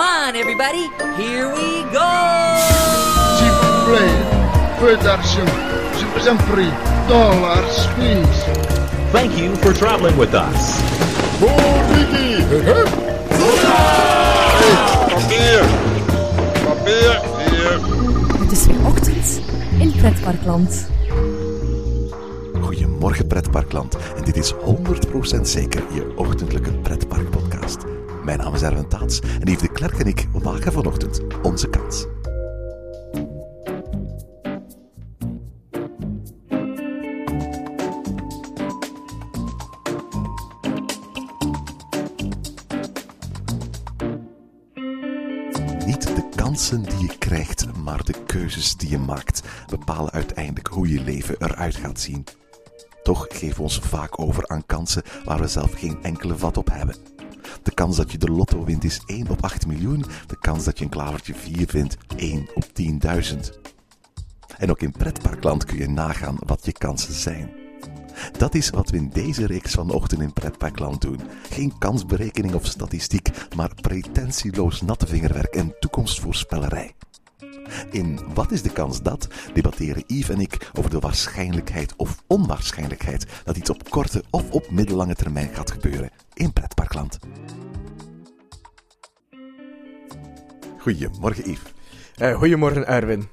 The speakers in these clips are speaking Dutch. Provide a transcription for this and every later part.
Come on, everybody. Here we go. Vous en prie. Dollars, please. Thank you for traveling with us. Papier! Papier! Hier! Het is weer ochtend in Pretparkland. Goedemorgen pretparkland en dit is 100% zeker je ochtendelijke pretparkpodcast. Mijn naam is Erwin Taats en Yves de Klerk en ik maken vanochtend onze kans. Niet de kansen die je krijgt, maar de keuzes die je maakt bepalen uiteindelijk hoe je leven eruit gaat zien. Toch geven we ons vaak over aan kansen waar we zelf geen enkele vat op hebben. De kans dat je de lotto wint is 1 op 8 miljoen. De kans dat je een klavertje 4 vindt 1 op 10.000. En ook in pretparkland kun je nagaan wat je kansen zijn. Dat is wat we in deze reeks vanochtend in Pretparkland doen. Geen kansberekening of statistiek, maar pretentieloos natte vingerwerk en toekomstvoorspellerij. In Wat is de kans dat debatteren Yves en ik over de waarschijnlijkheid of onwaarschijnlijkheid dat iets op korte of op middellange termijn gaat gebeuren in Pretparkland. Goedemorgen Yves. Eh, goedemorgen, Erwin.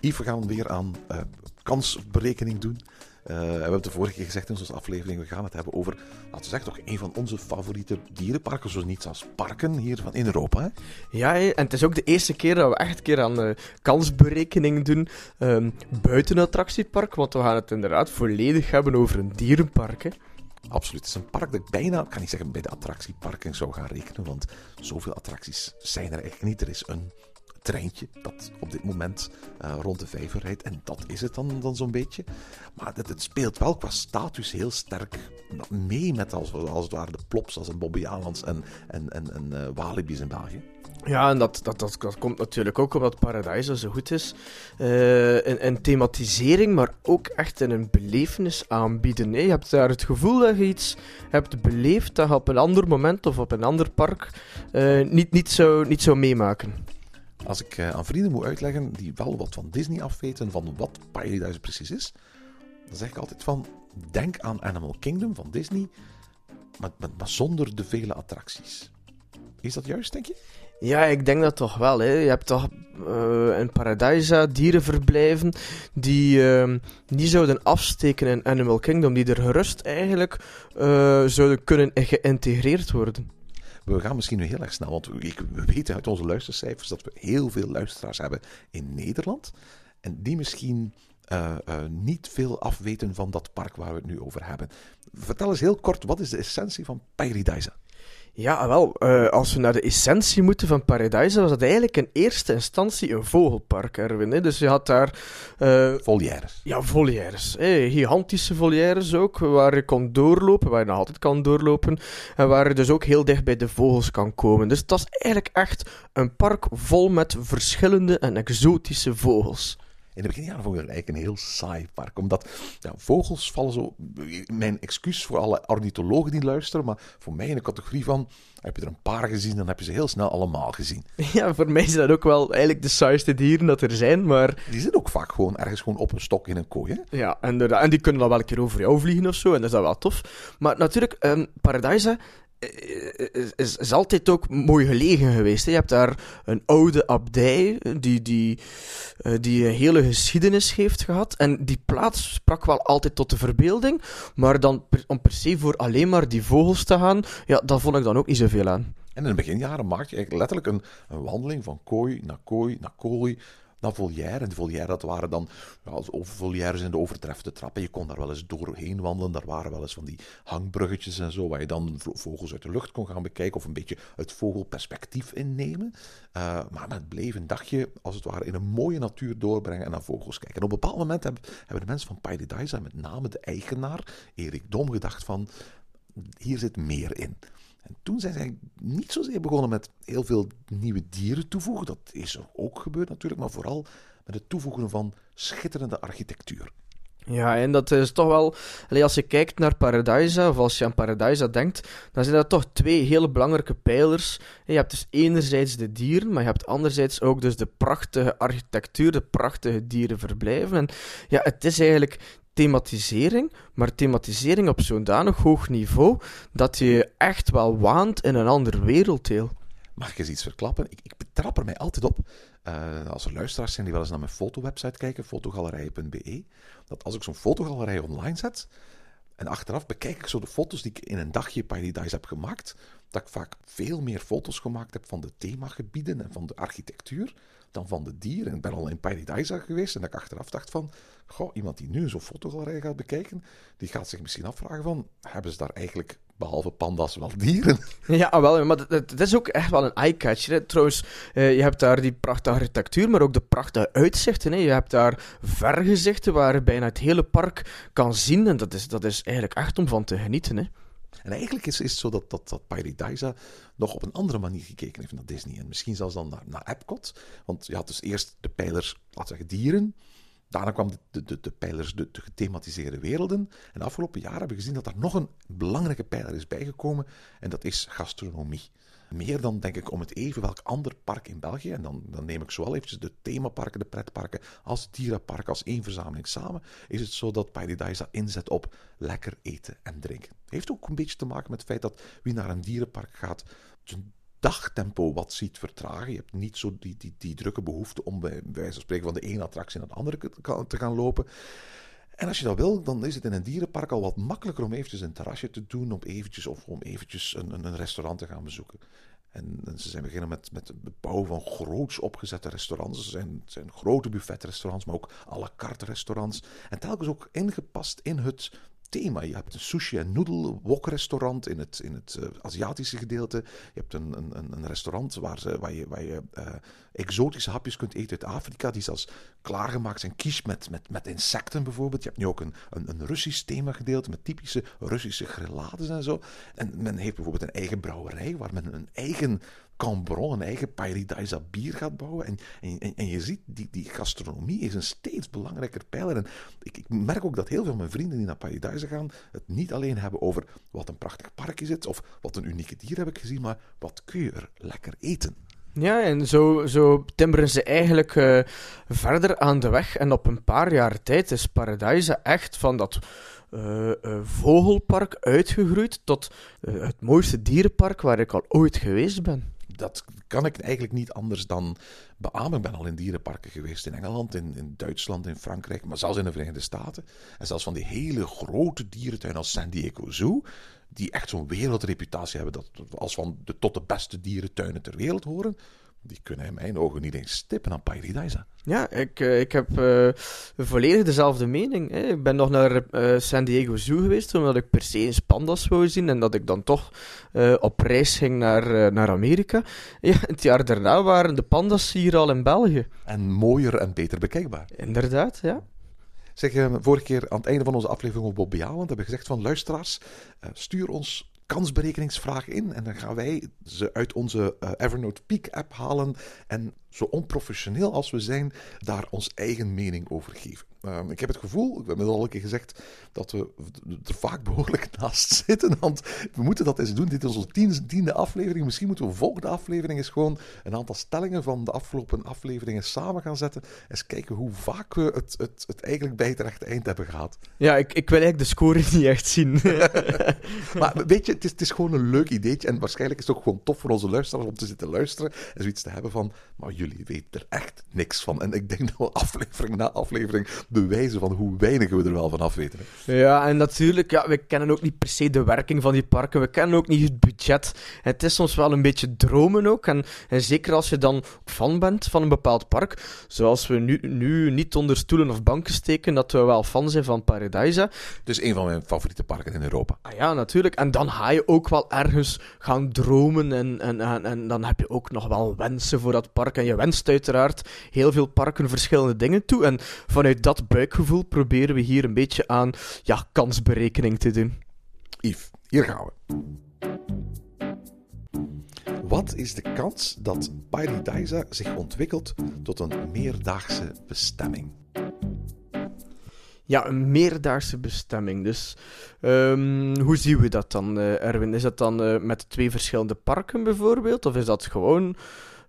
Yves, we gaan weer aan eh, kansberekening doen. Eh, we hebben het de vorige keer gezegd in onze aflevering. We gaan het hebben over, laten we zeggen, toch een van onze favoriete dierenparken. Zoals niets als parken hier van in Europa. Hè? Ja, en het is ook de eerste keer dat we echt een keer aan eh, kansberekening doen ehm, buiten het attractiepark. Want we gaan het inderdaad volledig hebben over een dierenpark. Hè. Absoluut. Het is een park dat ik bijna, ik kan niet zeggen bij de attractieparken zou gaan rekenen. Want zoveel attracties zijn er eigenlijk niet. Er is een treintje dat op dit moment eh, rond de vijver rijdt. En dat is het dan, dan zo'n beetje. Maar het, het speelt wel qua status heel sterk mee met als, als het ware de plops als een Bobby Alands en, en, en, eh, Walibi's in België. Ja, en dat, dat, dat, dat komt natuurlijk ook omdat Paradise zo goed is. in thematisering, maar ook echt in een belevenis aanbieden. hè. Je hebt daar het gevoel dat je iets hebt beleefd dat je op een ander moment of op een ander park niet, niet, zou, niet zou meemaken. Als ik eh, aan vrienden moet uitleggen die wel wat van Disney afweten, van wat Paradise precies is, dan zeg ik altijd van, denk aan Animal Kingdom van Disney, maar, maar, zonder de vele attracties. Is dat juist, denk je? Ja, ik denk dat toch wel. Hè. Je hebt toch eh in Paradisa dierenverblijven die ehm, niet zouden afsteken in Animal Kingdom, die er gerust eigenlijk eh, zouden kunnen geïntegreerd worden. We gaan misschien nu heel erg snel, want we, we weten uit onze luistercijfers dat we heel veel luisteraars hebben in Nederland. En die misschien eh, eh, niet veel afweten van dat park waar we het nu over hebben. Vertel eens heel kort, wat is de essentie van Paradise? Ja, wel, eh, als we naar de essentie moeten van Paradise, was het eigenlijk in eerste instantie een vogelpark, Erwin. Hè. Dus je had daar eh, Volières. Ja, volières. gigantische volières ook, waar je kon doorlopen, waar je nog altijd kan doorlopen, en waar je dus ook heel dicht bij de vogels kan komen. Dus dat is eigenlijk echt een park vol met verschillende en exotische vogels. In de beginjaren vond ik het eigenlijk een heel saai park. Omdat ja, vogels vallen zo. Mijn excuus voor alle ornithologen die luisteren. Maar voor mij in de categorie van. Heb je er een paar gezien, dan heb je ze heel snel allemaal gezien. Ja, voor mij zijn dat ook wel eigenlijk de saaiste dieren dat er zijn, maar Die zitten ook vaak gewoon ergens gewoon op een stok in een kooi. Hè? ja, inderdaad. En die kunnen dan wel een keer over jou vliegen of zo, en dat is wel tof. Maar natuurlijk, Paradise eh, is, is, altijd ook mooi gelegen geweest. Hè. Je hebt daar een oude abdij die, die, eh, die een hele geschiedenis heeft gehad. En die plaats sprak wel altijd tot de verbeelding. Maar dan om per se voor alleen maar die vogels te gaan, ja, dat vond ik dan ook niet zoveel aan. En in de beginjaren maak je eigenlijk letterlijk een, een wandeling van kooi naar kooi naar kooi naar volière. En de volière, dat waren dan ja, volières in de overtreffende trappen. Je kon daar wel eens doorheen wandelen. Daar waren wel eens van die hangbruggetjes en zo, waar je dan vo- vogels uit de lucht kon gaan bekijken of een beetje het vogelperspectief innemen. Eh, maar het bleef een dagje, als het ware, in een mooie natuur doorbrengen en naar vogels kijken. En op een bepaald moment hebben, hebben de mensen van Paradise, met name de eigenaar, Erik Dom, gedacht van, hier zit meer in. En toen zijn eigenlijk niet zozeer begonnen met heel veel nieuwe dieren toevoegen. Dat is er ook gebeurd natuurlijk, maar vooral met het toevoegen van schitterende architectuur. Ja, en dat is toch wel... als je kijkt naar Paradisa, of als je aan Paradisa denkt, dan zijn dat toch twee hele belangrijke pijlers. Je hebt dus enerzijds de dieren, maar je hebt anderzijds ook dus de prachtige architectuur, de prachtige dierenverblijven. En ja, het is eigenlijk thematisering, maar thematisering op zo'n danig hoog niveau dat je echt wel waant in een ander werelddeel. Mag ik eens iets verklappen? Ik, ik betrap er mij altijd op, eh, als er luisteraars zijn die wel eens naar mijn fotowebsite kijken, fotogalerij.be, dat als ik zo'n fotogalerij online zet, en achteraf bekijk ik zo de foto's die ik in een dagje Paradise heb gemaakt, dat ik vaak veel meer foto's gemaakt heb van de themagebieden en van de architectuur dan van de dieren. Ik ben al in Paradise geweest en dat ik achteraf dacht van, goh, iemand die nu zo'n fotogalerij gaat bekijken, die gaat zich misschien afvragen van, hebben ze daar eigenlijk, behalve panda's, wel dieren? Ja, wel, maar het- is ook echt wel een eye-catcher. Trouwens, eh, je hebt daar die prachtige architectuur, maar ook de prachtige uitzichten. Hè. Je hebt daar vergezichten waar je bijna het hele park kan zien. En dat is, dat is eigenlijk echt om van te genieten. Hè. En eigenlijk is, is het zo dat, dat, dat Paradise nog op een andere manier gekeken heeft naar Disney. En misschien zelfs dan naar, naar Epcot. Want je had dus eerst de pijlers, we zeggen, dieren. Daarna kwamen de, de, de, pijlers, de, de gethematiseerde werelden. En de afgelopen jaren hebben we gezien dat er nog een belangrijke pijler is bijgekomen. En dat is gastronomie. Meer dan, denk ik, om het even welk ander park in België. En dan, dan neem ik zowel eventjes de themaparken, de pretparken, als het dierenpark als één verzameling samen. Is het zo dat Paradise inzet op lekker eten en drinken. Heeft ook een beetje te maken met het feit dat wie naar een dierenpark gaat, zijn dagtempo wat ziet vertragen. Je hebt niet zo die, die, die drukke behoefte om bij, wijze van spreken van de ene attractie naar de andere te gaan lopen. En als je dat wil, dan is het in een dierenpark al wat makkelijker om eventjes een terrasje te doen, om eventjes, of om eventjes een, een, een restaurant te gaan bezoeken. En, ze zijn beginnen met, met het bouwen van groots opgezette restaurants. Er zijn, zijn grote buffetrestaurants, maar ook à la carte restaurants. En telkens ook ingepast in het thema. Je hebt een sushi- en noodle-wok-restaurant in het, in het eh, Aziatische gedeelte. Je hebt een, een, een- restaurant waar, ze, waar je, waar je eh, exotische hapjes kunt eten uit Afrika, die zelfs klaargemaakt zijn. Quiche met, met, met insecten bijvoorbeeld. Je hebt nu ook een, een, een Russisch themagedeelte met typische Russische grillades en zo. En men heeft bijvoorbeeld een eigen brouwerij waar men een eigen Cambron, een eigen Paradise bier gaat bouwen. En, en, en, je ziet, die, die gastronomie is een steeds belangrijker pijler. En ik, ik merk ook dat heel veel mijn vrienden die naar Paradise gaan, het niet alleen hebben over wat een prachtig park is het, of wat een unieke dier heb ik gezien, maar wat kun je er lekker eten. Ja, en zo, zo timmeren ze eigenlijk eh, verder aan de weg. En op een paar jaar tijd is Paradise echt van dat eh, eh, vogelpark uitgegroeid tot het mooiste dierenpark waar ik al ooit geweest ben. Dat kan ik eigenlijk niet anders dan beamen. Ik ben al in dierenparken geweest in Engeland, in, in Duitsland, in Frankrijk, maar zelfs in de Verenigde Staten. En zelfs van die hele grote dierentuinen als San Diego Zoo, die echt zo'n wereldreputatie hebben, dat als van de tot de beste dierentuinen ter wereld horen, die kunnen in mijn ogen niet eens stippen aan Paradise. Ja, ik, eh, ik heb eh, volledig dezelfde mening. Hè. Ik ben nog naar eh, San Diego Zoo geweest, omdat ik per se eens panda's wou zien en dat ik dan toch op reis ging naar, naar Amerika. Ja, het jaar daarna waren de panda's hier al in België. En mooier en beter bekijkbaar. Inderdaad, ja. Zeg, vorige keer aan het einde van onze aflevering op Bob Bejawend hebben we gezegd van luisteraars, stuur ons kansberekeningsvragen in en dan gaan wij ze uit onze eh, Evernote Peak app halen en zo onprofessioneel als we zijn, daar ons eigen mening over geven. Eh, ik heb het gevoel, ik heb het al een keer gezegd, dat we er vaak behoorlijk naast zitten, want we moeten dat eens doen. Dit is onze tiende, tiende aflevering. Misschien moeten we volgende aflevering eens gewoon een aantal stellingen van de afgelopen afleveringen samen gaan zetten. Eens kijken hoe vaak we het, het, het eigenlijk bij het rechte eind hebben gehad. Ja, ik, ik wil eigenlijk de score niet echt zien. Maar weet je, het is, het is gewoon een leuk ideetje. En waarschijnlijk is het ook gewoon tof voor onze luisteraars om te zitten luisteren. En zoiets te hebben van, maar jullie weten er echt niks van. En ik denk dat we aflevering na aflevering bewijzen van hoe weinig we er wel van af weten. hè. ja, en natuurlijk, ja, we kennen ook niet per se de werking van die parken. We kennen ook niet het budget. Het is soms wel een beetje dromen ook. En, en zeker als je dan fan bent van een bepaald park, zoals we nu, nu niet onder stoelen of banken steken, dat we wel fan zijn van Paradise. Dus een van mijn favoriete parken in Europa. Ah ja, natuurlijk. En dan ga je ook wel ergens gaan dromen. En, en, en, en dan heb je ook nog wel wensen voor dat park. En je wenst uiteraard heel veel parken verschillende dingen toe. En vanuit dat buikgevoel proberen we hier een beetje aan ja, kansberekening te doen. Yves, hier gaan we. Wat is de kans dat Paradise zich ontwikkelt tot een meerdaagse bestemming? Ja, een meerdaagse bestemming. Dus ehm, hoe zien we dat dan, eh, Erwin? Is dat dan eh, met twee verschillende parken bijvoorbeeld? Of is dat gewoon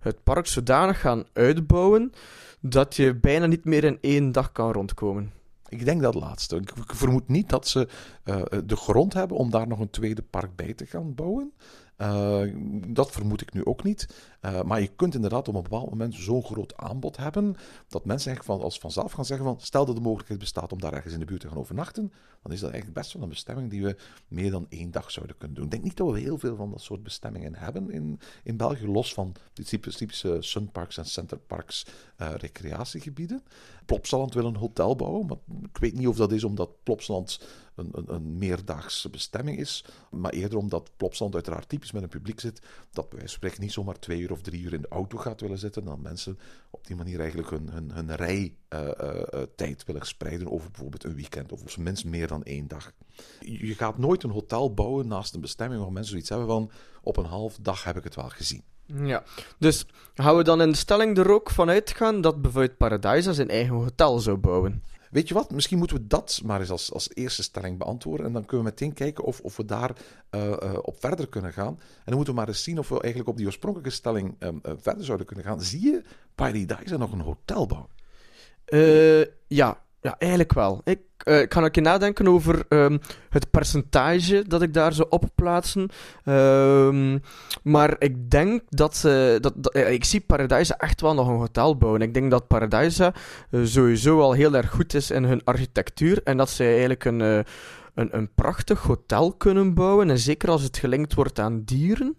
het park zodanig gaan uitbouwen dat je bijna niet meer in één dag kan rondkomen? Ik denk dat laatste. Ik vermoed niet dat ze eh, de grond hebben om daar nog een tweede park bij te gaan bouwen. Eh, dat vermoed ik nu ook niet. Eh, maar je kunt inderdaad op een bepaald moment zo'n groot aanbod hebben dat mensen eigenlijk van, als vanzelf gaan zeggen van stel dat de mogelijkheid bestaat om daar ergens in de buurt te gaan overnachten, dan is dat eigenlijk best wel een bestemming die we meer dan één dag zouden kunnen doen. Ik denk niet dat we heel veel van dat soort bestemmingen hebben in, in België, los van die typische, typische sunparks en centerparks uh, recreatiegebieden. Plopsaland wil een hotel bouwen, maar ik weet niet of dat is omdat Plopsaland een, een, een meerdaagse bestemming is, maar eerder omdat Plopsaland uiteraard typisch met een publiek zit dat wij spreken niet zomaar twee uur of drie uur in de auto gaat willen zitten, dan mensen op die manier eigenlijk hun, hun, hun rijtijd uh, willen spreiden over bijvoorbeeld een weekend of minstens meer dan één dag. Je gaat nooit een hotel bouwen naast een bestemming waar mensen zoiets hebben van op een half dag heb ik het wel gezien. Ja, dus gaan we dan in de stelling er ook van uitgaan dat bijvoorbeeld Paradise zijn eigen hotel zou bouwen? Weet je wat, misschien moeten we dat maar eens als, als eerste stelling beantwoorden. En dan kunnen we meteen kijken of, of we daar uh, uh, op verder kunnen gaan. En dan moeten we maar eens zien of we eigenlijk op die oorspronkelijke stelling um, uh, verder zouden kunnen gaan. Zie je Paradise nog een hotel bouwen? ja, ja, eigenlijk wel. Ik, uh, ik kan ook nadenken over um, het percentage dat ik daar zou opplaatsen. Um, maar ik denk dat, uh, dat, dat ik zie Paradise echt wel nog een hotel bouwen. Ik denk dat Paradise sowieso al heel erg goed is in hun architectuur. En dat ze eigenlijk een, een, een prachtig hotel kunnen bouwen. En zeker als het gelinkt wordt aan dieren,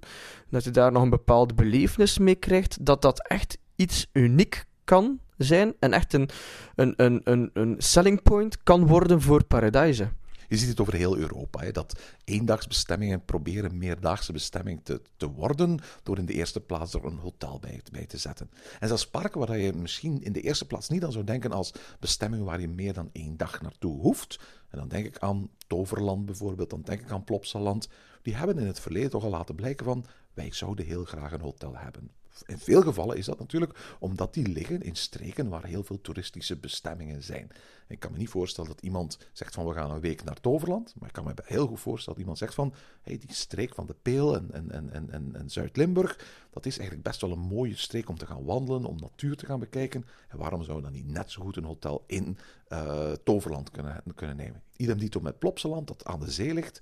dat je daar nog een bepaalde belevenis mee krijgt. Dat dat echt iets uniek kan zijn en echt een, een, een, een, een selling point kan worden voor Paradise. Je ziet het over heel Europa, hè, dat eendagsbestemmingen proberen meerdaagse bestemming te, te worden door in de eerste plaats er een hotel bij, bij te zetten. En zelfs parken waar je misschien in de eerste plaats niet aan zou denken als bestemmingen waar je meer dan één dag naartoe hoeft. En dan denk ik aan Toverland bijvoorbeeld, dan denk ik aan Plopsaland. Die hebben in het verleden toch al laten blijken van, wij zouden heel graag een hotel hebben. In veel gevallen is dat natuurlijk omdat die liggen in streken waar heel veel toeristische bestemmingen zijn. Ik kan me niet voorstellen dat iemand zegt van we gaan een week naar Toverland, maar ik kan me heel goed voorstellen dat iemand zegt van hey, die streek van de Peel en, en, en, en, en Zuid-Limburg, dat is eigenlijk best wel een mooie streek om te gaan wandelen, om natuur te gaan bekijken. En waarom zou dan niet net zo goed een hotel in uh, Toverland kunnen, kunnen nemen? Idem dito met Plopsaland, dat aan de zee ligt.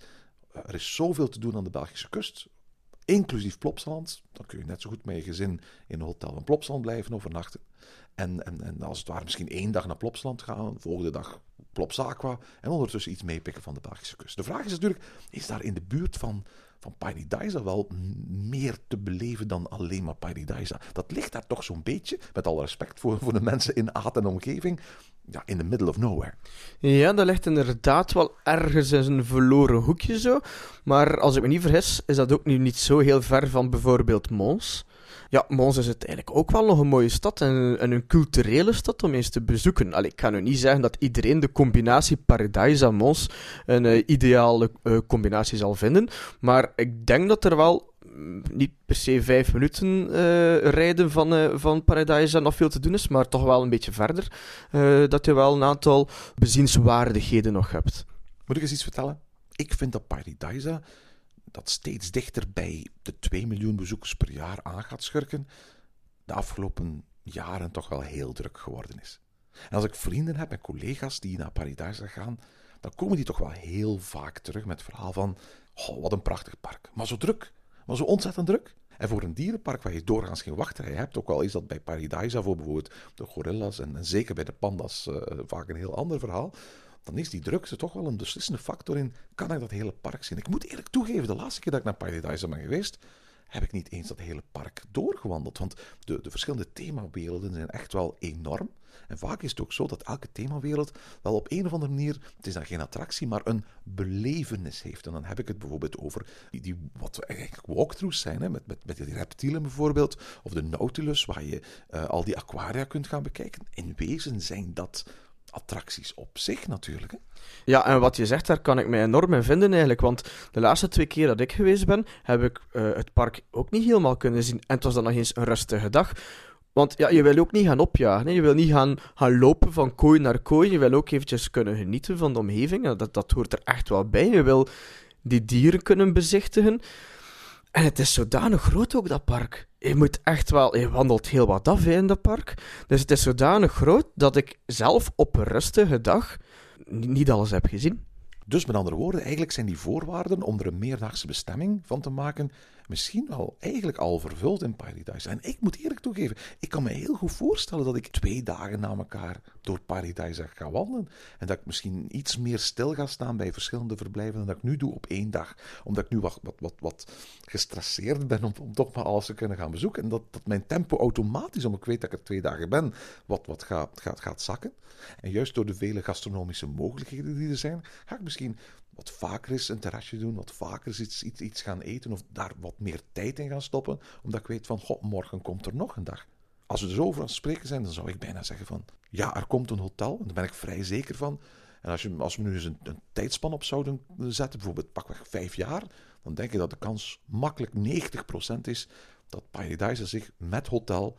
Er is zoveel te doen aan de Belgische kust inclusief Plopsaland. Dan kun je net zo goed met je gezin in een hotel van Plopsaland blijven overnachten. En, en, en als het ware misschien één dag naar Plopsaland gaan, de volgende dag Plopsaqua en ondertussen iets meepikken van de Belgische kust. De vraag is natuurlijk, is daar in de buurt van, van wel meer te beleven dan alleen maar Paradise? Dat ligt daar toch zo'n beetje, met alle respect voor, voor de mensen in Aad en omgeving, ja, in the middle of nowhere. Ja, dat ligt inderdaad wel ergens in een verloren hoekje zo. Maar als ik me niet vergis, is dat ook nu niet zo heel ver van bijvoorbeeld Mons. Ja, Mons is het eigenlijk ook wel nog een mooie stad en, en een culturele stad om eens te bezoeken. Allee, ik kan nu niet zeggen dat iedereen de combinatie Paradise en Mons een uh, ideale uh, combinatie zal vinden. Maar ik denk dat er wel niet per se vijf minuten uh, rijden van, uh, van Paradise nog veel te doen is, maar toch wel een beetje verder. Uh, dat je wel een aantal bezienswaardigheden nog hebt. Moet ik eens iets vertellen? Ik vind dat Paradise, dat steeds dichter bij de 2 miljoen bezoekers per jaar aan gaat schurken, de afgelopen jaren toch wel heel druk geworden is. En als ik vrienden heb en collega's die naar Paradise gaan, dan komen die toch wel heel vaak terug met het verhaal van: oh, wat een prachtig park, maar zo druk maar zo ontzettend druk. En voor een dierenpark waar je doorgaans geen wachtrij hebt, ook al is dat bij Paradise voor bijvoorbeeld de gorillas en, zeker bij de pandas uh, vaak een heel ander verhaal, dan is die drukte toch wel een beslissende factor in, kan ik dat hele park zien? Ik moet eerlijk toegeven, de laatste keer dat ik naar Paradise ben geweest, heb ik niet eens dat hele park doorgewandeld. Want de, de verschillende themawerelden zijn echt wel enorm. En vaak is het ook zo dat elke themawereld wel op een of andere manier, het is dan geen attractie, maar een belevenis heeft. En dan heb ik het bijvoorbeeld over die, wat eigenlijk walkthroughs zijn, hè, met, met, met die reptielen bijvoorbeeld, of de Nautilus, waar je uh, al die aquaria kunt gaan bekijken. In wezen zijn dat attracties op zich natuurlijk. Hè? Ja, en wat je zegt, daar kan ik mij enorm in vinden eigenlijk. Want de laatste twee keer dat ik geweest ben, heb ik uh, het park ook niet helemaal kunnen zien. En het was dan nog eens een rustige dag. Want ja, je wil ook niet gaan opjagen. Hè. Je wil niet gaan, gaan lopen van kooi naar kooi. Je wil ook eventjes kunnen genieten van de omgeving. Dat, dat hoort er echt wel bij. Je wil die dieren kunnen bezichtigen. En het is zodanig groot ook, dat park. Je moet echt wel... Je wandelt heel wat af in dat park. Dus het is zodanig groot dat ik zelf op een rustige dag ni- niet alles heb gezien. Dus met andere woorden, eigenlijk zijn die voorwaarden om er een meerdaagse bestemming van te maken misschien wel eigenlijk al vervuld in Paradise. En ik moet eerlijk toegeven, ik kan me heel goed voorstellen dat ik twee dagen na elkaar door Paradise ga wandelen. En dat ik misschien iets meer stil ga staan bij verschillende verblijven dan dat ik nu doe op één dag. Omdat ik nu wat, wat, wat, wat gestresseerd ben om, toch maar alles te kunnen gaan bezoeken. En dat, dat mijn tempo automatisch, omdat ik weet dat ik er twee dagen ben, wat, wat gaat, gaat, gaat zakken. En juist door de vele gastronomische mogelijkheden die er zijn, ga ik misschien wat vaker eens een terrasje doen, wat vaker eens iets, iets, gaan eten of daar wat meer tijd in gaan stoppen, omdat ik weet van, goh, morgen komt er nog een dag. Als we er zo het spreken zijn, dan zou ik bijna zeggen van, ja, er komt een hotel, daar ben ik vrij zeker van. En als, je, als we nu eens een, een tijdspan op zouden zetten, bijvoorbeeld pakweg vijf jaar, dan denk ik dat de kans makkelijk 90% is dat Paradise zich met hotel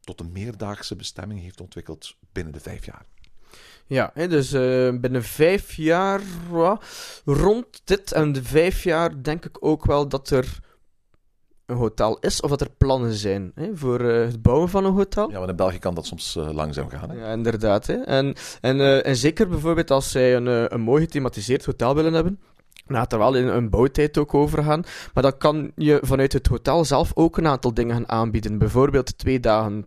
tot een meerdaagse bestemming heeft ontwikkeld binnen de vijf jaar. Ja, hè, dus eh, binnen vijf jaar, ja, rond dit en de vijf jaar, denk ik ook wel dat er een hotel is, of dat er plannen zijn hè, voor eh, het bouwen van een hotel. Ja, want in België kan dat soms eh, langzaam gaan. Hè? Ja, inderdaad. Hè. En, en, en zeker bijvoorbeeld als zij een, een mooi gethematiseerd hotel willen hebben. Gaat er wel in een bouwtijd ook over gaan. Maar dan kan je vanuit het hotel zelf ook een aantal dingen gaan aanbieden. Bijvoorbeeld twee dagen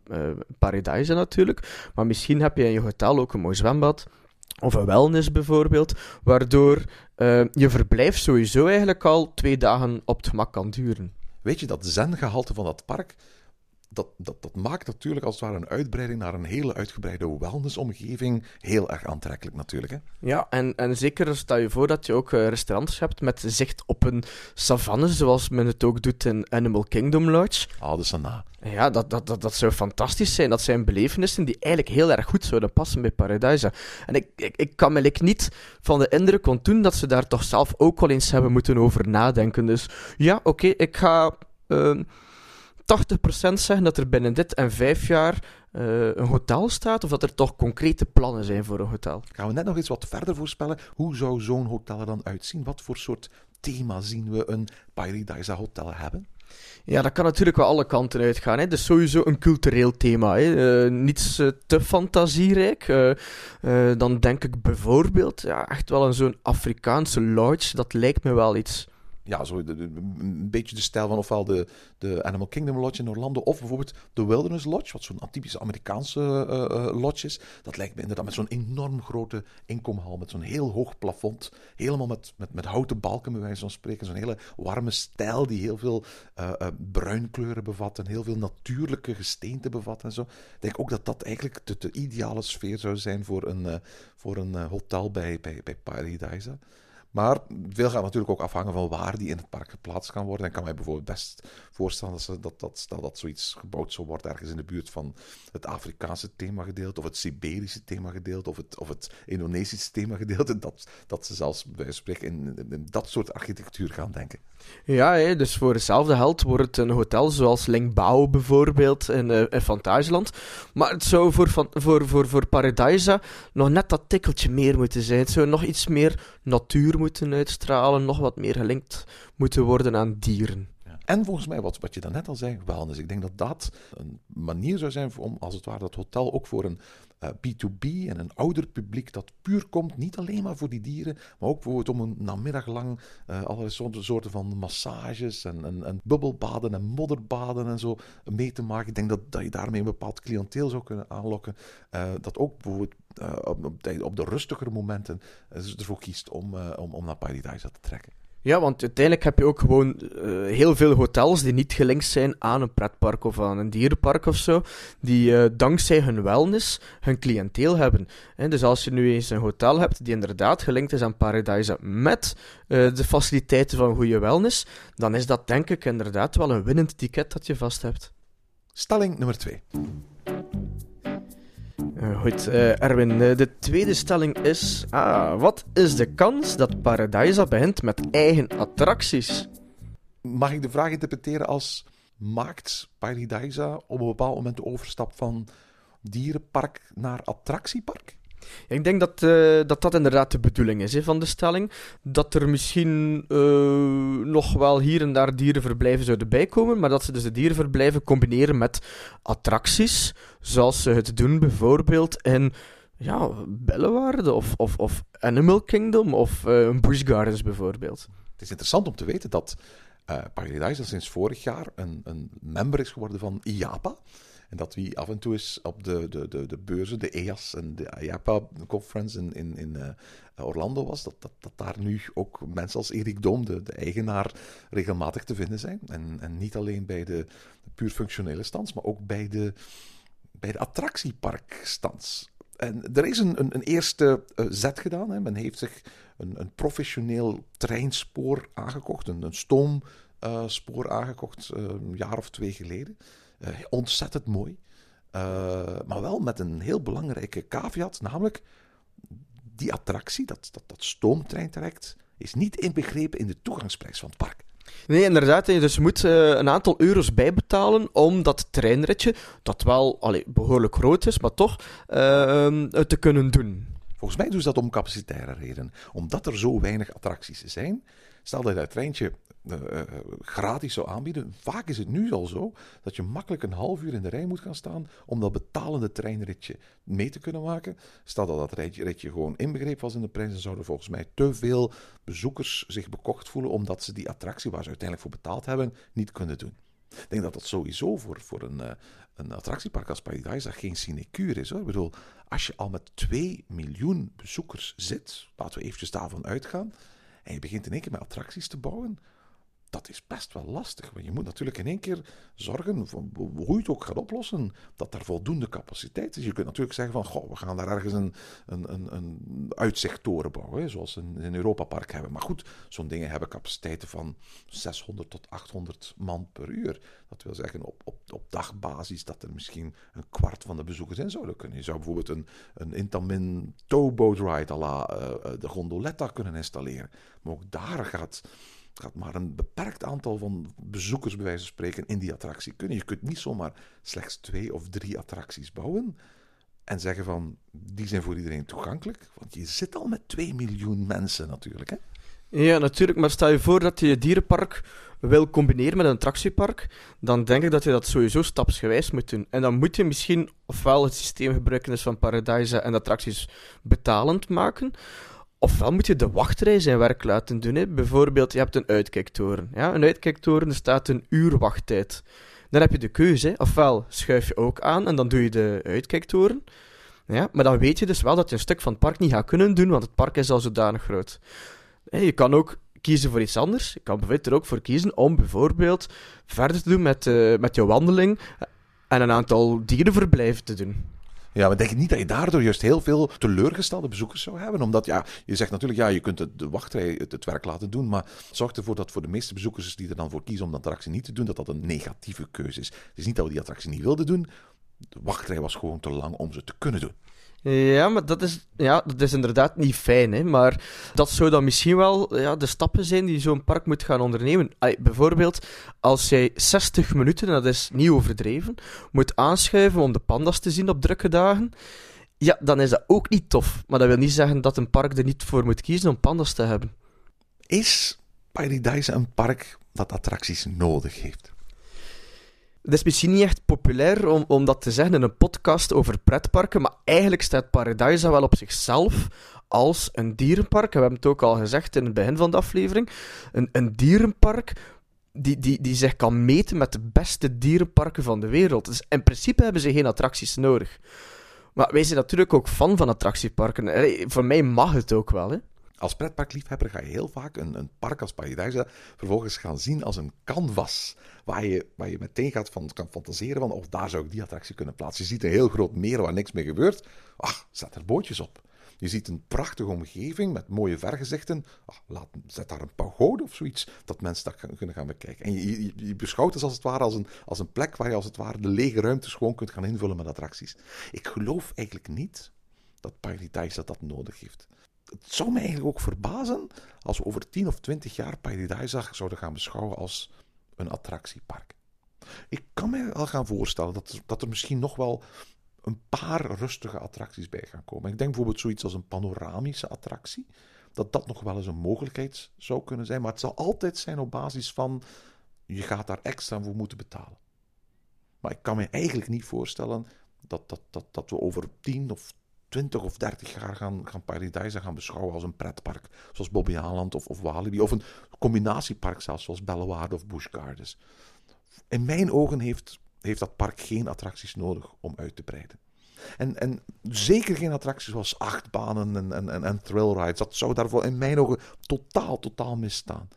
Paradise natuurlijk. Maar misschien heb je in je hotel ook een mooi zwembad. Of een wellness bijvoorbeeld. Waardoor eh, je verblijf sowieso eigenlijk al twee dagen op het gemak kan duren. Weet je, dat zen-gehalte van dat park, dat, dat, dat maakt natuurlijk als het ware een uitbreiding naar een hele uitgebreide wellnessomgeving heel erg aantrekkelijk natuurlijk. Hè? Ja, en, en zeker stel je voor dat je ook eh, restaurants hebt met zicht op een savanne, zoals men het ook doet in Animal Kingdom Lodge. Ah, de Sana. Ja, dat, dat, dat, dat zou fantastisch zijn. Dat zijn belevenissen die eigenlijk heel erg goed zouden passen bij Paradise. En ik, ik, ik kan me like niet van de indruk ontdoen dat ze daar toch zelf ook wel eens hebben moeten over nadenken. Dus ja, oké, ik ga ehm 80% zeggen dat er binnen dit en vijf jaar eh, een hotel staat, of dat er toch concrete plannen zijn voor een hotel. Gaan we net nog eens wat verder voorspellen? Hoe zou zo'n hotel er dan uitzien? Wat voor soort thema zien we een Paradise Hotel hebben? Ja, dat kan natuurlijk wel alle kanten uitgaan. Hè. Dus sowieso een cultureel thema. Hè. Eh, niets eh, te fantasierijk. Dan denk ik bijvoorbeeld ja, echt wel aan zo'n Afrikaanse lodge. Dat lijkt me wel iets. Ja, zo een beetje de stijl van ofwel de, de Animal Kingdom Lodge in Orlando of bijvoorbeeld de Wilderness Lodge, wat zo'n typische Amerikaanse eh, eh, lodge is. Dat lijkt me inderdaad met zo'n enorm grote inkomhal, met zo'n heel hoog plafond, helemaal met, met, met houten balken, bij wijze van spreken. Zo'n hele warme stijl die heel veel eh, eh, bruinkleuren bevat en heel veel natuurlijke gesteenten bevat en zo. Ik denk ook dat dat eigenlijk de, de ideale sfeer zou zijn voor een, eh, voor een eh, hotel bij, bij, bij Paradise. Maar veel gaat natuurlijk ook afhangen van waar die in het park geplaatst kan worden. En kan mij bijvoorbeeld best voorstellen dat, dat, dat stel dat zoiets gebouwd zou worden ergens in de buurt van het Afrikaanse themagedeelte, of het Siberische themagedeelte, of het, of het Indonesische themagedeelte. Dat, dat ze zelfs bij spreken in, dat soort architectuur gaan denken. Ja, dus voor hetzelfde geld wordt het een hotel zoals Lingbao bijvoorbeeld in, eh in Fantasieland. Maar het zou voor, voor, voor, voor Paradise nog net dat tikkeltje meer moeten zijn. Het zou nog iets meer natuur moeten uitstralen, nog wat meer gelinkt moeten worden aan dieren. En volgens mij, wat, wat je daarnet al zei, wellness. Ik denk dat dat een manier zou zijn om, als het ware, dat hotel ook voor een eh, B2B en een ouder publiek dat puur komt, niet alleen maar voor die dieren, maar ook bijvoorbeeld om een namiddag lang eh, allerlei soorten, van massages en, en, en bubbelbaden en modderbaden en zo mee te maken. Ik denk dat, dat je daarmee een bepaald cliënteel zou kunnen aanlokken. eh, dat ook bijvoorbeeld eh, op, de- op de rustigere momenten eh, ervoor kiest om, eh, om, om naar Paradise te trekken. Ja, want uiteindelijk heb je ook gewoon eh, heel veel hotels die niet gelinkt zijn aan een pretpark of aan een dierenpark of zo, die eh, dankzij hun wellness hun cliënteel hebben. En dus als je nu eens een hotel hebt die inderdaad gelinkt is aan Paradise met eh, de faciliteiten van goede wellness, dan is dat denk ik inderdaad wel een winnend ticket dat je vast hebt. Stelling nummer 2 goed, eh, Erwin, eh, de tweede stelling is: ah, wat is de kans dat Paradise begint met eigen attracties? Mag ik de vraag interpreteren als maakt Paradisa op een bepaald moment de overstap van dierenpark naar attractiepark? Ik denk dat, eh, dat dat inderdaad de bedoeling is van de stelling. Dat er misschien eh, nog wel hier en daar dierenverblijven zouden bijkomen, maar dat ze dus de dierenverblijven combineren met attracties, zoals ze het doen bijvoorbeeld in ja, Bellewaarde of, of, of Animal Kingdom of uh, Gardens bijvoorbeeld. Het is interessant om te weten dat uh, Paradise sinds vorig jaar een, een member is geworden van IAPA. En dat wie af en toe is op de, de, de, de beurzen, de EAS en de IAPA conference in, in, in uh, Orlando was, dat, dat, dat daar nu ook mensen als Erik Doom, de, de eigenaar, regelmatig te vinden zijn. En, en niet alleen bij de, puur functionele stands, maar ook bij de, bij de attractieparkstands. En er is een, een, een eerste uh, zet gedaan. Hè. Men heeft zich een, een professioneel treinspoor aangekocht, een, een stoomspoor uh, aangekocht, een jaar of twee geleden. Ontzettend mooi. maar wel met een heel belangrijke caveat, namelijk die attractie, dat, dat, dat stoomtreintraject, is niet inbegrepen in de toegangsprijs van het park. Nee, inderdaad. Dus je moet uh, een aantal euro's bijbetalen om dat treinritje, dat wel allee, behoorlijk groot is, maar toch, uh, te kunnen doen. Volgens mij doen ze dat om capacitaire redenen. Omdat er zo weinig attracties zijn, stel dat je dat treintje uh, gratis zou aanbieden. Vaak is het nu al zo dat je makkelijk een half uur in de rij moet gaan staan om dat betalende treinritje mee te kunnen maken. Stel dat dat ritje, ritje gewoon inbegrepen was in de prijs, dan zouden volgens mij te veel bezoekers zich bekocht voelen omdat ze die attractie waar ze uiteindelijk voor betaald hebben niet kunnen doen. Ik denk dat dat sowieso voor, voor een, uh, een attractiepark als Paradise geen sinecure is. Hoor. Ik bedoel, als je al met 2 miljoen bezoekers zit, laten we eventjes daarvan uitgaan, en je begint in één keer met attracties te bouwen, dat is best wel lastig. Want je moet natuurlijk in één keer zorgen, voor, hoe je het ook gaat oplossen, dat er voldoende capaciteit is. Je kunt natuurlijk zeggen van, goh, we gaan daar ergens een, een, een, een uitzichttoren bouwen, hè, zoals we in Europa Park hebben. Maar goed, zo'n dingen hebben capaciteiten van 600 tot 800 man per uur. Dat wil zeggen op, op, op dagbasis dat er misschien een kwart van de bezoekers in zouden kunnen. Je zou bijvoorbeeld een, een Intamin towboat ride à la uh, de gondoletta kunnen installeren. Maar ook daar gaat gaat maar een beperkt aantal van bezoekers, bij wijze van spreken, in die attractie kunnen. Je kunt niet zomaar slechts twee of drie attracties bouwen en zeggen van, die zijn voor iedereen toegankelijk. Want je zit al met 2 miljoen mensen natuurlijk, hè? Ja, natuurlijk. Maar stel je voor dat je je dierenpark wil combineren met een attractiepark, dan denk ik dat je dat sowieso stapsgewijs moet doen. En dan moet je misschien ofwel het systeem gebruiken van Paradise en attracties betalend maken, Ofwel moet je de wachtrij zijn werk laten doen. Hè. Bijvoorbeeld, je hebt een uitkijktoren. Ja? Een uitkijktoren, staat een uur wachttijd. Dan heb je de keuze. Hè. Ofwel schuif je ook aan en dan doe je de uitkijktoren. Ja? Maar dan weet je dus wel dat je een stuk van het park niet gaat kunnen doen, want het park is al zodanig groot. Je kan ook kiezen voor iets anders. Je kan bijvoorbeeld er ook voor kiezen om bijvoorbeeld verder te doen met, uh, met je wandeling en een aantal dierenverblijven te doen. Ja, maar denk niet dat je daardoor juist heel veel teleurgestelde bezoekers zou hebben? Omdat ja, je zegt natuurlijk, ja, je kunt de, de wachtrij het, het, werk laten doen, maar zorg ervoor dat voor de meeste bezoekers die er dan voor kiezen om dat attractie niet te doen, dat dat een negatieve keuze is. Het is niet dat we die attractie niet wilden doen, de wachtrij was gewoon te lang om ze te kunnen doen. Ja, maar dat is, ja, dat is inderdaad niet fijn. Hè? Maar dat zou dan misschien wel ja, de stappen zijn die zo'n park moet gaan ondernemen. Bijvoorbeeld, als jij 60 minuten, dat is niet overdreven, moet aanschuiven om de pandas te zien op drukke dagen. Ja, dan is dat ook niet tof. Maar dat wil niet zeggen dat een park er niet voor moet kiezen om pandas te hebben. Is Paradise een park dat attracties nodig heeft? Het is misschien niet echt populair om, om dat te zeggen in een podcast over pretparken, maar eigenlijk staat Paradise wel op zichzelf als een dierenpark. We hebben het ook al gezegd in het begin van de aflevering. Een, een dierenpark die, die, die zich kan meten met de beste dierenparken van de wereld. Dus in principe hebben ze geen attracties nodig. Maar wij zijn natuurlijk ook fan van attractieparken. Voor mij mag het ook wel, hè. Als pretparkliefhebber ga je heel vaak een, een park als Paradise vervolgens gaan zien als een canvas. Waar je, waar je meteen gaat van, kan fantaseren van, of daar zou ik die attractie kunnen plaatsen. Je ziet een heel groot meer waar niks meer gebeurt. Ach, zet er bootjes op. Je ziet een prachtige omgeving met mooie vergezichten. Laat, zet daar een pagode of zoiets, dat mensen dat kunnen gaan bekijken. En je, beschouwt het als het ware als een, als een plek waar je als het ware de lege ruimtes gewoon kunt gaan invullen met attracties. Ik geloof eigenlijk niet dat Paradise dat, dat nodig heeft het zou me eigenlijk ook verbazen als we over 10 of 20 jaar Paradise zouden gaan beschouwen als een attractiepark. Ik kan me al gaan voorstellen dat er, dat er misschien nog wel een paar rustige attracties bij gaan komen. Ik denk bijvoorbeeld zoiets als een panoramische attractie. Dat dat nog wel eens een mogelijkheid zou kunnen zijn. Maar het zal altijd zijn op basis van je gaat daar extra voor moeten betalen. Maar ik kan me eigenlijk niet voorstellen dat, dat, dat, dat we over 10 of 20 of 30 jaar gaan, gaan Paradise gaan beschouwen als een pretpark. Zoals Bobby Aland of, of Walibi. Of een combinatiepark zelfs, zoals Bellewaarde of Busch Gardens. In mijn ogen heeft, heeft dat park geen attracties nodig om uit te breiden. En, en zeker geen attracties zoals achtbanen en, en, en, en thrill rides. Dat zou daarvoor in mijn ogen totaal, totaal misstaan.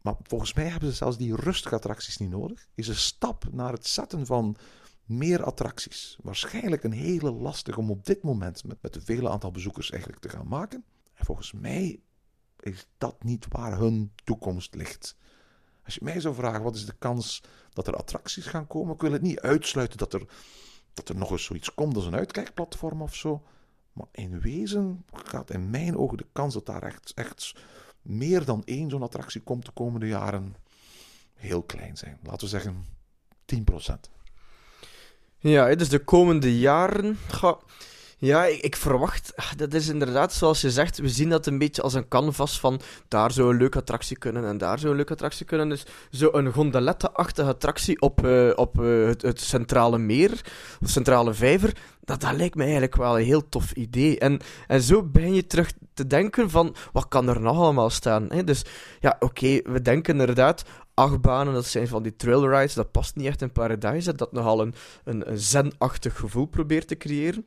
Maar volgens mij hebben ze zelfs die rustige attracties niet nodig. Is een stap naar het zetten van meer attracties. Waarschijnlijk een hele lastige om op dit moment met, met de vele aantal bezoekers eigenlijk te gaan maken. En volgens mij is dat niet waar hun toekomst ligt. Als je mij zou vragen, wat is de kans dat er attracties gaan komen? Ik wil het niet uitsluiten dat er, dat er nog eens zoiets komt als een uitkijkplatform of zo. Maar in wezen gaat in mijn ogen de kans dat daar echt, echt meer dan één zo'n attractie komt de komende jaren heel klein zijn. Laten we zeggen 10%. Ja, dus de komende jaren. Ga... Ja, ik, verwacht. Ah, dat is inderdaad, zoals je zegt, we zien dat een beetje als een canvas van daar zou een leuke attractie kunnen en daar zou een leuke attractie kunnen. Dus zo'n gondolette-achtige attractie op, uh, op uh, het, centrale meer, of centrale vijver, dat, dat lijkt me eigenlijk wel een heel tof idee. En, en zo ben je terug te denken van, wat kan er nog allemaal staan? Hè? Dus ja, oké, we denken inderdaad, achtbanen, dat zijn van die trail rides, dat past niet echt in Paradise, dat nogal een, een zen-achtig gevoel probeert te creëren.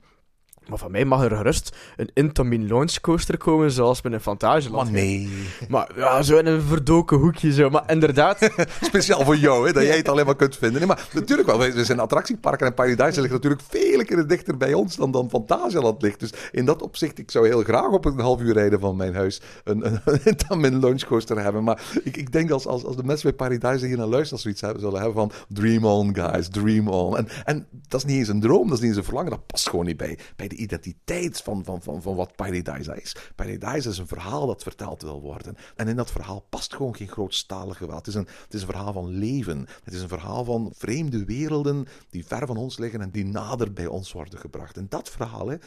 Maar van mij mag er gerust een Intamin launch coaster komen, zoals met een Fantageland. Maar nee. Maar ja, zo in een verdoken hoekje zo. Maar inderdaad... Speciaal voor jou, hè, dat jij het alleen maar kunt vinden. Nee, maar natuurlijk wel, we zijn attractieparken en Paradise ligt natuurlijk veel keer dichter bij ons dan, dan Fantasieland ligt. Dus in dat opzicht, ik zou heel graag op een half uur rijden van mijn huis een, een, een Intamin launch coaster hebben. Maar ik, ik denk als, als, als de mensen bij Paradise hier naar luisteren, zoiets hebben, zullen hebben van dream on, guys, dream on. En, en dat is niet eens een droom, dat is niet eens een verlangen, dat past gewoon niet bij, bij de identiteit van, van, van, van wat Paradise is. Paradise is een verhaal dat verteld wil worden. En in dat verhaal past gewoon geen grootstalig geweld. Het is, een, het is een verhaal van leven. Het is een verhaal van vreemde werelden die ver van ons liggen en die nader bij ons worden gebracht. En dat verhaal, hè,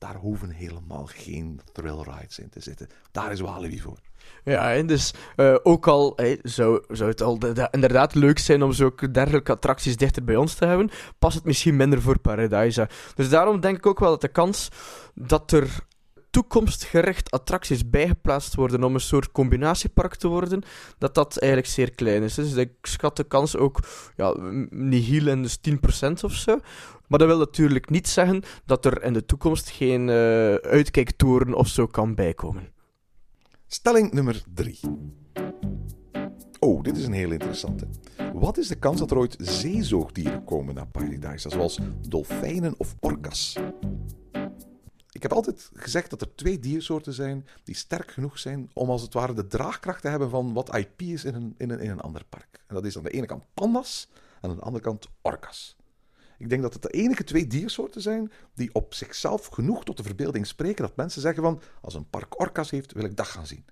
daar hoeven helemaal geen thrill rides in te zitten. Daar is Walibi voor. Ja, dus uh, ook al hey, zou, zou het al de, de, inderdaad leuk zijn om zulke dergelijke attracties dichter bij ons te hebben, past het misschien minder voor Paradise. Dus daarom denk ik ook wel dat de kans dat er toekomstgericht attracties bijgeplaatst worden om een soort combinatiepark te worden, dat dat eigenlijk zeer klein is. Dus ik schat de kans ook ja, nihil en dus 10% of zo. Maar dat wil natuurlijk niet zeggen dat er in de toekomst geen uh, uitkijktoren of zo kan bijkomen. Stelling nummer 3. Oh, dit is een heel interessante. Wat is de kans dat er ooit zeezoogdieren komen naar Paradise, zoals dolfijnen of orcas? Ik heb altijd gezegd dat er twee diersoorten zijn die sterk genoeg zijn om als het ware de draagkracht te hebben van wat IP is in een, in een, in een ander park. En dat is aan de ene kant pandas en aan de andere kant orcas. Ik denk dat het de enige twee diersoorten zijn die op zichzelf genoeg tot de verbeelding spreken dat mensen zeggen van als een park orcas heeft, wil ik dat gaan zien.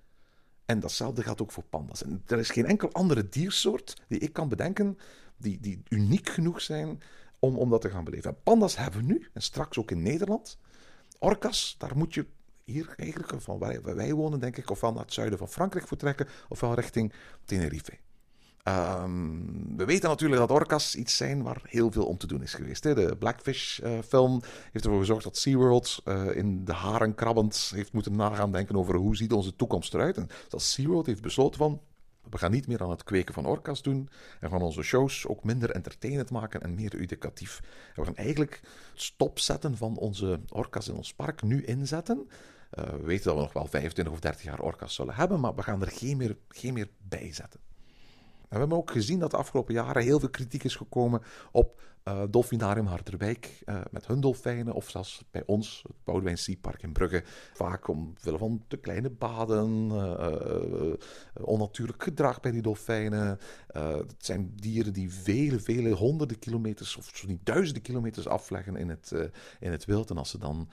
En datzelfde geldt ook voor pandas. En er is geen enkel andere diersoort die ik kan bedenken die, die uniek genoeg zijn om, om dat te gaan beleven. En pandas hebben we nu, en straks ook in Nederland. Orcas, daar moet je hier eigenlijk, van waar wij wonen denk ik, ofwel naar het zuiden van Frankrijk voor trekken, ofwel richting Tenerife. Um, we weten natuurlijk dat orcas iets zijn waar heel veel om te doen is geweest. Hè. De Blackfish-film uh, heeft ervoor gezorgd dat SeaWorld uh, in de haren krabbend heeft moeten nagaan denken over hoe ziet onze toekomst eruit. En dat SeaWorld heeft besloten van, we gaan niet meer aan het kweken van orcas doen en gaan onze shows ook minder entertainend maken en meer educatief. We gaan eigenlijk het stopzetten van onze orcas in ons park nu inzetten. Uh, we weten dat we nog wel 25 of 30 jaar orcas zullen hebben, maar we gaan er geen meer, geen meer bij zetten. We hebben ook gezien dat de afgelopen jaren heel veel kritiek is gekomen op uh, Dolfinarium Harderwijk uh, met hun dolfijnen. Of zelfs bij ons, het Boudewijn Seapark in Brugge. Vaak omwille van te kleine baden, uh, onnatuurlijk gedrag bij die dolfijnen. het zijn dieren die vele, vele honderden kilometers, of zo niet duizenden kilometers afleggen in het, in het wild. En als ze dan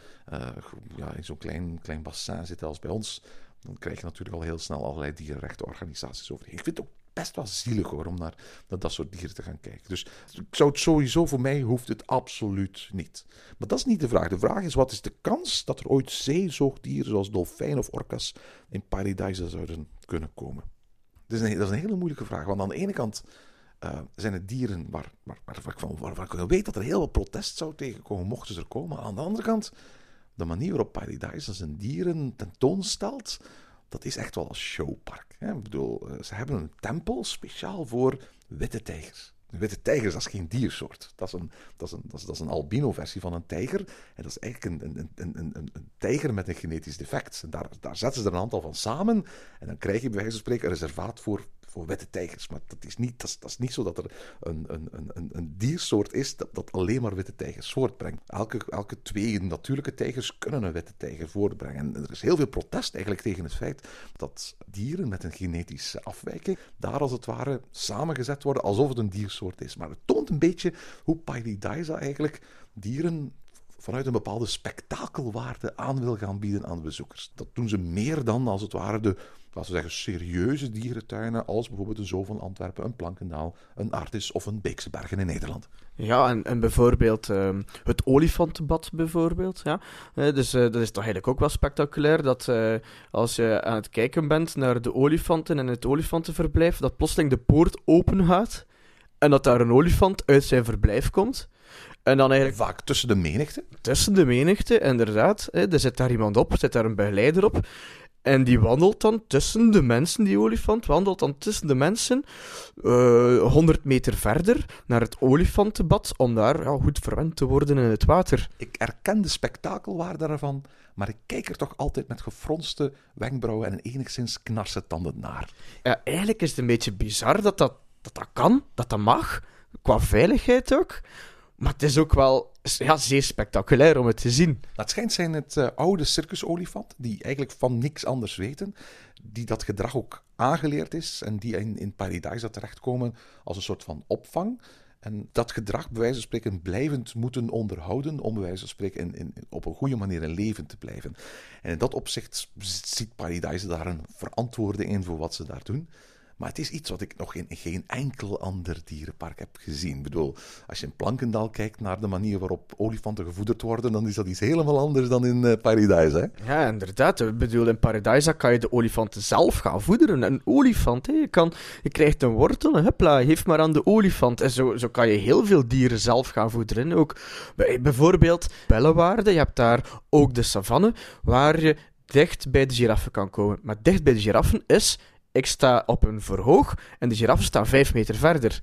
ja, in zo'n klein, klein bassin zitten als bij ons, dan krijg je natuurlijk al heel snel allerlei dierenrechtenorganisaties over. Ik vind het ook best wel zielig hoor, om naar, dat soort dieren te gaan kijken. Dus ik zou het sowieso, voor mij hoeft het absoluut niet. Maar dat is niet de vraag. De vraag is, wat is de kans dat er ooit zeezoogdieren zoals dolfijnen of orka's in Paradise zouden kunnen komen? Dat is, een, hele moeilijke vraag, want aan de ene kant uh, zijn het dieren waar, waar, waar, waar ik weet dat er heel veel protest zou tegenkomen, mochten ze er komen. Aan de andere kant, de manier waarop Paradise zijn dieren tentoonstelt, dat is echt wel een showpark. Hè? Ik bedoel, eh, ze hebben een tempel speciaal voor witte tijgers. Witte tijger dat is geen diersoort. Dat is een, dat is een, dat is, dat is een albino-versie van een tijger. En dat is eigenlijk een, een, een, een, een tijger met een genetisch defect. En daar, daar zetten ze er een aantal van samen. En dan krijg je bij wijze van spreken een reservaat voor voor witte tijgers. Maar dat is niet, dat is, niet zo dat er een, een, een, een diersoort is dat, dat alleen maar witte tijgers voortbrengt. Elke, elke twee natuurlijke tijgers kunnen een witte tijger voortbrengen. En er is heel veel protest eigenlijk tegen het feit dat dieren met een genetische afwijking daar als het ware samengezet worden alsof het een diersoort is. Maar het toont een beetje hoe Paradisa eigenlijk dieren vanuit een bepaalde spektakelwaarde aan wil gaan bieden aan de bezoekers. Dat doen ze meer dan, als het ware, de laten we zeggen, serieuze dierentuinen, als bijvoorbeeld een Zoo van Antwerpen, een Plankendaal, een Artis of een Beekse Bergen in Nederland. Ja, en, en bijvoorbeeld uh, het olifantenbad, bijvoorbeeld. Ja. Uh, dus uh, dat is toch eigenlijk ook wel spectaculair, dat eh, als je aan het kijken bent naar de olifanten en het olifantenverblijf, dat plotseling de poort open gaat en dat daar een olifant uit zijn verblijf komt. En dan eigenlijk... Vaak tussen de menigte? Tussen de menigte, inderdaad. Hè, er zit daar iemand op, zit daar een begeleider op. En die wandelt dan tussen de mensen, die olifant, wandelt dan tussen de mensen uh, eh, 100 meter verder naar het olifantenbad om daar ja, goed verwend te worden in het water. Ik erken de spektakelwaarde daarvan, maar ik kijk er toch altijd met gefronste wenkbrauwen en enigszins knarse tanden naar. Ja, eigenlijk is het een beetje bizar dat dat, dat, dat kan, dat dat mag, qua veiligheid ook. Maar het is ook wel ja, zeer spectaculair om het te zien. Dat schijnt zijn het uh, oude circusolifant, die eigenlijk van niks anders weten, die dat gedrag ook aangeleerd is en die in, in Paradise terechtkomen als een soort van opvang. En dat gedrag, bij wijze van spreken, blijvend moeten onderhouden om bij wijze van spreken in, in, op een goede manier in leven te blijven. En in dat opzicht ziet Paradise daar een verantwoording in voor wat ze daar doen. Maar het is iets wat ik nog in geen enkel ander dierenpark heb gezien. Ik bedoel, als je in Plankendaal kijkt naar de manier waarop olifanten gevoederd worden, dan is dat iets helemaal anders dan in uh, Paradise. Hè? Ja, inderdaad. Bedoel, in Paradise kan je de olifanten zelf gaan voederen. Een olifant, hè, je, kan, je krijgt een wortel, hupla, geef maar aan de olifant. En zo, zo kan je heel veel dieren zelf gaan voederen. Ook bijvoorbeeld Bellewaarde, je hebt daar ook de savanne, waar je dicht bij de giraffen kan komen. Maar dicht bij de giraffen is ik sta op een verhoog en de giraffen staan vijf meter verder.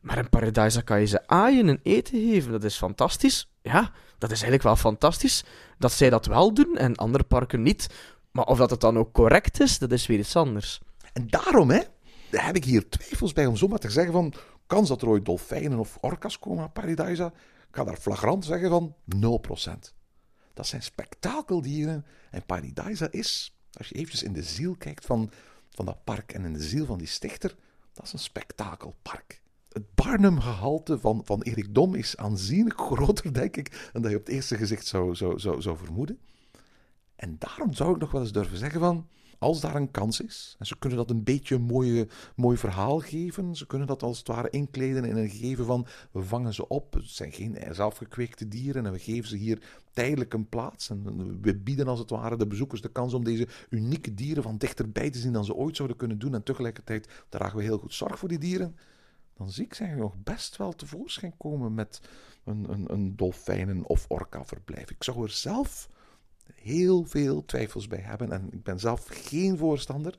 Maar in Paradise kan je ze aaien en eten geven. Dat is fantastisch. Ja, dat is eigenlijk wel fantastisch dat zij dat wel doen en andere parken niet. Maar of dat het dan ook correct is, dat is weer iets anders. En daarom hè, heb ik hier twijfels bij om zomaar te zeggen van... Kans dat er ooit dolfijnen of orka's komen aan Paradise? Ik ga daar flagrant zeggen van 0%. Dat zijn spektakeldieren. En Paradise is, als je eventjes in de ziel kijkt van van dat park en in de ziel van die stichter, dat is een spektakelpark. Het Barnum-gehalte van, van Erik Dom is aanzienlijk groter, denk ik, dan dat je op het eerste gezicht zou, zou, zou, zou vermoeden. En daarom zou ik nog wel eens durven zeggen van, als daar een kans is, en ze kunnen dat een beetje een mooie, mooi verhaal geven, ze kunnen dat als het ware inkleden in een gegeven van, we vangen ze op, het zijn geen zelfgekweekte dieren en we geven ze hier tijdelijk een plaats. En we bieden als het ware de bezoekers de kans om deze unieke dieren van dichterbij te zien dan ze ooit zouden kunnen doen. En tegelijkertijd dragen we heel goed zorg voor die dieren. Dan zie ik ze nog best wel tevoorschijn komen met een, een, een dolfijnen- of orka-verblijf. Ik zou er zelf heel veel twijfels bij hebben. En ik ben zelf geen voorstander.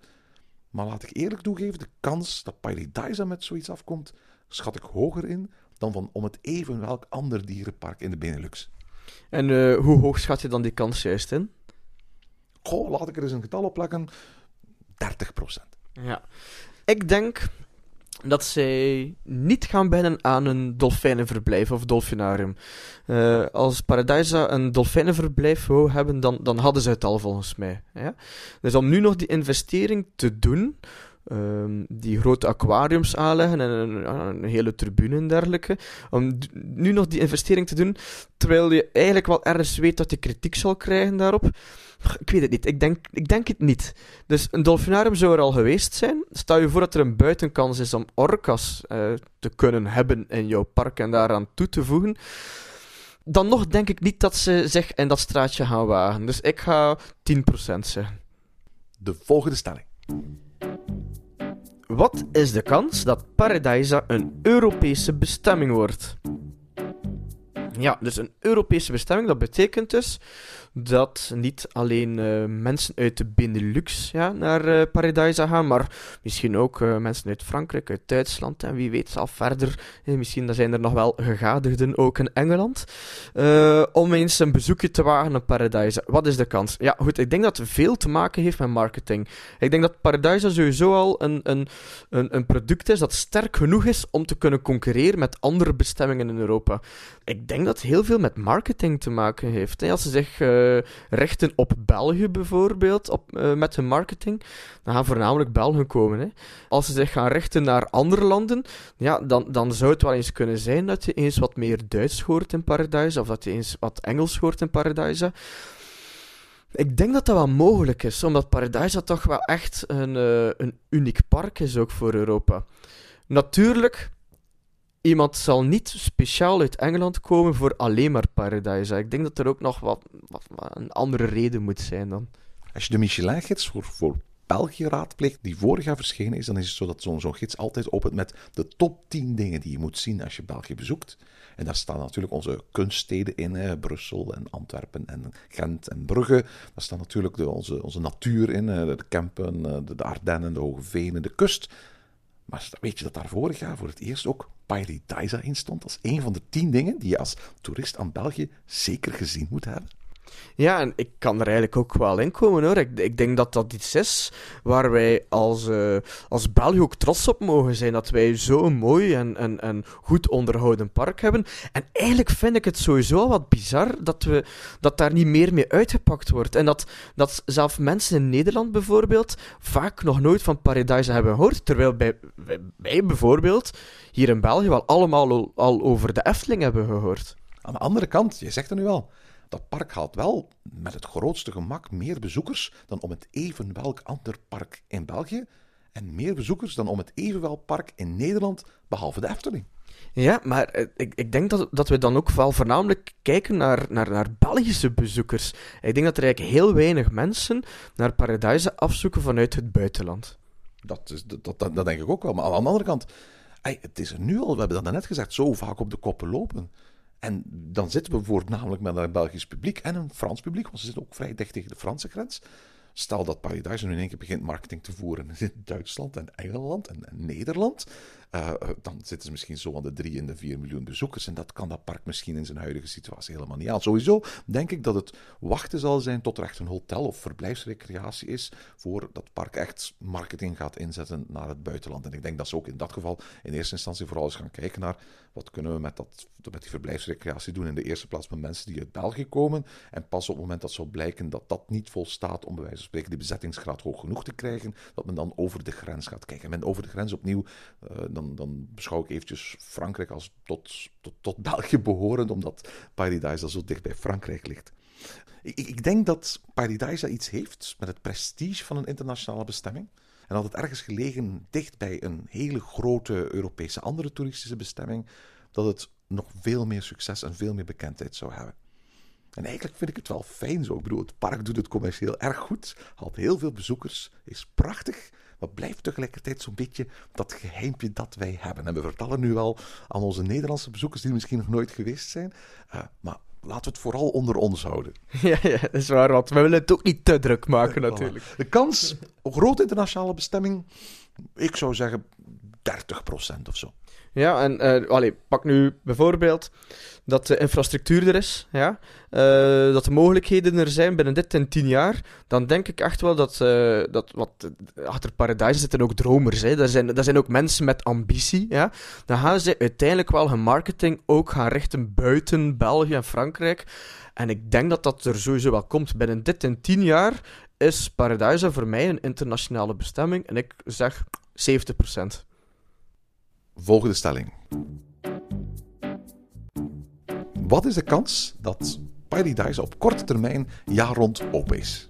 Maar laat ik eerlijk toegeven, de kans dat Paradise met zoiets afkomt, schat ik hoger in dan van om het even welk ander dierenpark in de Benelux. En uh, hoe hoog schat je dan die kans juist in? Goh, laat ik er eens een getal op plakken. 30%. Ja. Ik denk dat zij niet gaan beginnen aan een dolfijnenverblijf of dolfinarium. Uh, als Paradisa een dolfijnenverblijf wou hebben, dan, dan hadden ze het al volgens mij. Dus om nu nog die investering te doen, ehm, die grote aquariums aanleggen en een, hele tribune en dergelijke. Om nu nog die investering te doen, terwijl je eigenlijk wel ergens weet dat je kritiek zal krijgen daarop. Ik weet het niet. Ik denk, ik denk het niet. Dus een dolfinarium zou er al geweest zijn. Stel je voor dat er een buitenkans is om orka's eh, te kunnen hebben in jouw park en daaraan toe te voegen. Dan nog denk ik niet dat ze zich in dat straatje gaan wagen. Dus ik ga 10% zeggen. De volgende stelling. Wat is de kans dat Paradisa een Europese bestemming wordt? Ja, dus een Europese bestemming, dat betekent dus dat niet alleen eh, mensen uit de Benelux ja, naar Paradisa gaan, maar misschien ook eh, mensen uit Frankrijk, uit Duitsland en wie weet zelf verder. Eh, misschien zijn er nog wel gegadigden ook in Engeland. om eens een bezoekje te wagen naar Paradisa. Wat is de kans? Ja, goed, ik denk dat het veel te maken heeft met marketing. Ik denk dat Paradisa sowieso al een, een, een, een product is dat sterk genoeg is om te kunnen concurreren met andere bestemmingen in Europa. Ik denk dat heel veel met marketing te maken heeft. Hè. Als ze zich eh, richten op België bijvoorbeeld, op, eh, met hun marketing, dan gaan voornamelijk Belgen komen. Hè. Als ze zich gaan richten naar andere landen, ja, dan, dan zou het wel eens kunnen zijn dat je eens wat meer Duits hoort in Paradise, of dat je eens wat Engels hoort in Paradise. Ik denk dat dat wel mogelijk is, omdat Paradise toch wel echt een, eh, een uniek park is ook voor Europa. Natuurlijk, iemand zal niet speciaal uit Engeland komen voor alleen maar Paradise. Ik denk dat er ook nog wat, wat, wat een andere reden moet zijn dan. Als je de Michelin-gids voor, voor België raadpleegt, die vorig jaar verschenen is, dan is het zo dat zo'n zo'n gids altijd opent met de top 10 dingen die je moet zien als je België bezoekt. En daar staan natuurlijk onze kunststeden in, Brussel en Antwerpen en Gent en Brugge. Daar staat natuurlijk de, onze, onze natuur in, de Kempen, eh, de, de Ardennen, de Hoge Venen, de kust. Maar weet je dat daar vorig jaar voor het eerst ook Paradisa in stond als een van de tien dingen die je als toerist aan België zeker gezien moet hebben? Ja, en ik kan er eigenlijk ook wel in komen hoor. Ik, ik denk dat dat iets is waar wij als, eh als België ook trots op mogen zijn. Dat wij zo'n mooi en, en, en goed onderhouden park hebben. En eigenlijk vind ik het sowieso al wat bizar dat, we, dat daar niet meer mee uitgepakt wordt. En dat, dat zelfs mensen in Nederland bijvoorbeeld vaak nog nooit van Paradise hebben gehoord. Terwijl bij, wij, wij bijvoorbeeld hier in België wel allemaal al, al over de Efteling hebben gehoord. Aan de andere kant, je zegt er nu al, dat park haalt wel met het grootste gemak meer bezoekers dan om het even welk ander park in België. En meer bezoekers dan om het evenwel park in Nederland, behalve de Efteling. Ja, maar eh, ik, ik denk dat, dat we dan ook wel voornamelijk kijken naar, naar, naar Belgische bezoekers. Ik denk dat er eigenlijk heel weinig mensen naar Paradise afzoeken vanuit het buitenland. Dat, is, dat, dat, dat denk ik ook wel. Maar aan de andere kant, ey, het is er nu al, we hebben dat net gezegd, zo vaak op de koppen lopen. En dan zitten we voornamelijk met een Belgisch publiek en een Frans publiek, want ze zitten ook vrij dicht tegen de Franse grens. Stel dat Paradise nu in één keer begint marketing te voeren in Duitsland en Engeland en, en Nederland. Eh, eh, dan zitten ze misschien zo aan de 3 en de 4 miljoen bezoekers. En dat kan dat park misschien in zijn huidige situatie helemaal niet aan. Sowieso denk ik dat het wachten zal zijn tot er echt een hotel of verblijfsrecreatie is. Voor dat park echt marketing gaat inzetten naar het buitenland. En ik denk dat ze ook in dat geval in eerste instantie vooral eens gaan kijken naar wat kunnen we met, dat, met die verblijfsrecreatie doen. In de eerste plaats met mensen die uit België komen. En pas op het moment dat zou blijken dat dat niet volstaat om bij wijze van spreken die bezettingsgraad hoog genoeg te krijgen, dat men dan over de grens gaat kijken. En over de grens opnieuw, dan, dan beschouw ik eventjes Frankrijk als tot, tot, tot België behorend, omdat Paradise zo dicht bij Frankrijk ligt. Ik, ik denk dat Paradise iets heeft met het prestige van een internationale bestemming. En dat het ergens gelegen dicht bij een hele grote Europese andere toeristische bestemming, dat het nog veel meer succes en veel meer bekendheid zou hebben. En eigenlijk vind ik het wel fijn zo. Ik bedoel, het park doet het commercieel erg goed, haalt heel veel bezoekers, is prachtig, maar blijft tegelijkertijd zo'n beetje dat geheimpje dat wij hebben. En we vertellen nu wel aan onze Nederlandse bezoekers die er misschien nog nooit geweest zijn, uh, maar laten we het vooral onder ons houden. Ja, ja, dat is waar, want we willen het ook niet te druk maken natuurlijk. De kans, een grote internationale bestemming, ik zou zeggen 30% of zo. Ja, en uh, pak nu bijvoorbeeld dat de infrastructuur er is, ja? Uh, dat de mogelijkheden er zijn binnen dit en tien jaar, dan denk ik echt wel dat, uh, dat wat, achter Paradise zitten ook dromers. Hè? Dat, zijn, dat zijn ook mensen met ambitie. Ja? Dan gaan ze uiteindelijk wel hun marketing ook gaan richten buiten België en Frankrijk. En ik denk dat dat er sowieso wel komt. Binnen dit en tien jaar is Paradise voor mij een internationale bestemming. En ik zeg 70%. Volgende stelling. Wat is de kans dat Paradise op korte termijn jaar rond open is?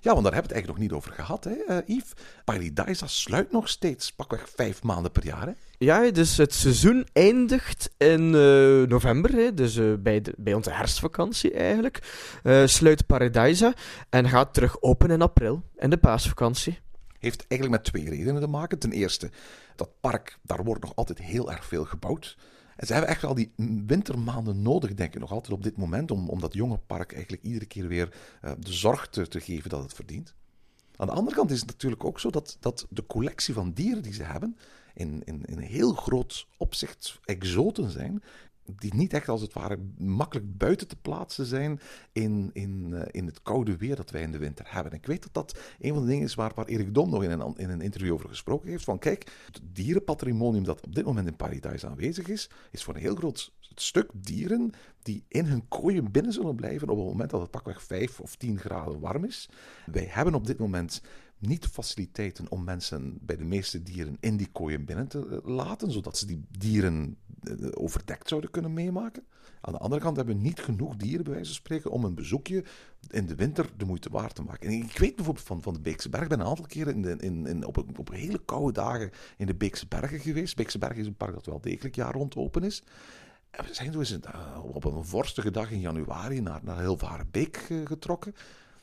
Ja, want daar hebben we het eigenlijk nog niet over gehad, hè, uh, Yves. Paradise sluit nog steeds pakweg vijf maanden per jaar, hè? Ja, dus het seizoen eindigt in uh, november, hè, dus uh, bij, bij onze herfstvakantie eigenlijk. sluit Paradise en gaat terug open in april, in de paasvakantie. Heeft eigenlijk met twee redenen te maken. Ten eerste, dat park, daar wordt nog altijd heel erg veel gebouwd. En ze hebben echt wel die wintermaanden nodig, denk ik, nog altijd op dit moment, om, om dat jonge park eigenlijk iedere keer weer uh, de zorg te, te geven dat het verdient. Aan de andere kant is het natuurlijk ook zo dat, dat de collectie van dieren die ze hebben, in, in, in heel groot opzicht exoten zijn, die niet echt als het ware makkelijk buiten te plaatsen zijn in, in, uh, in het koude weer dat wij in de winter hebben. ik weet dat dat een van de dingen is waar, waar Erik Dom nog in een, in een interview over gesproken heeft. Van kijk, het dierenpatrimonium dat op dit moment in Paradise aanwezig is, is voor een heel groot stuk dieren die in hun kooien binnen zullen blijven op het moment dat het pakweg 5 of 10 graden warm is. Wij hebben op dit moment niet faciliteiten om mensen bij de meeste dieren in die kooien binnen te eh, laten, zodat ze die dieren eh, overdekt zouden kunnen meemaken. Aan de andere kant hebben we niet genoeg dieren, bij wijze van spreken, om een bezoekje in de winter de moeite waard te maken. En ik weet bijvoorbeeld van, van de Beekse Berg, ik ben een aantal keren in de, in, in, op, op hele koude dagen in de Beekse Bergen geweest. Beekse Bergen is een park dat wel degelijk jaar rond open is. En we zijn uh, op een vorstige dag in januari naar, naar Hilvarenbeek getrokken.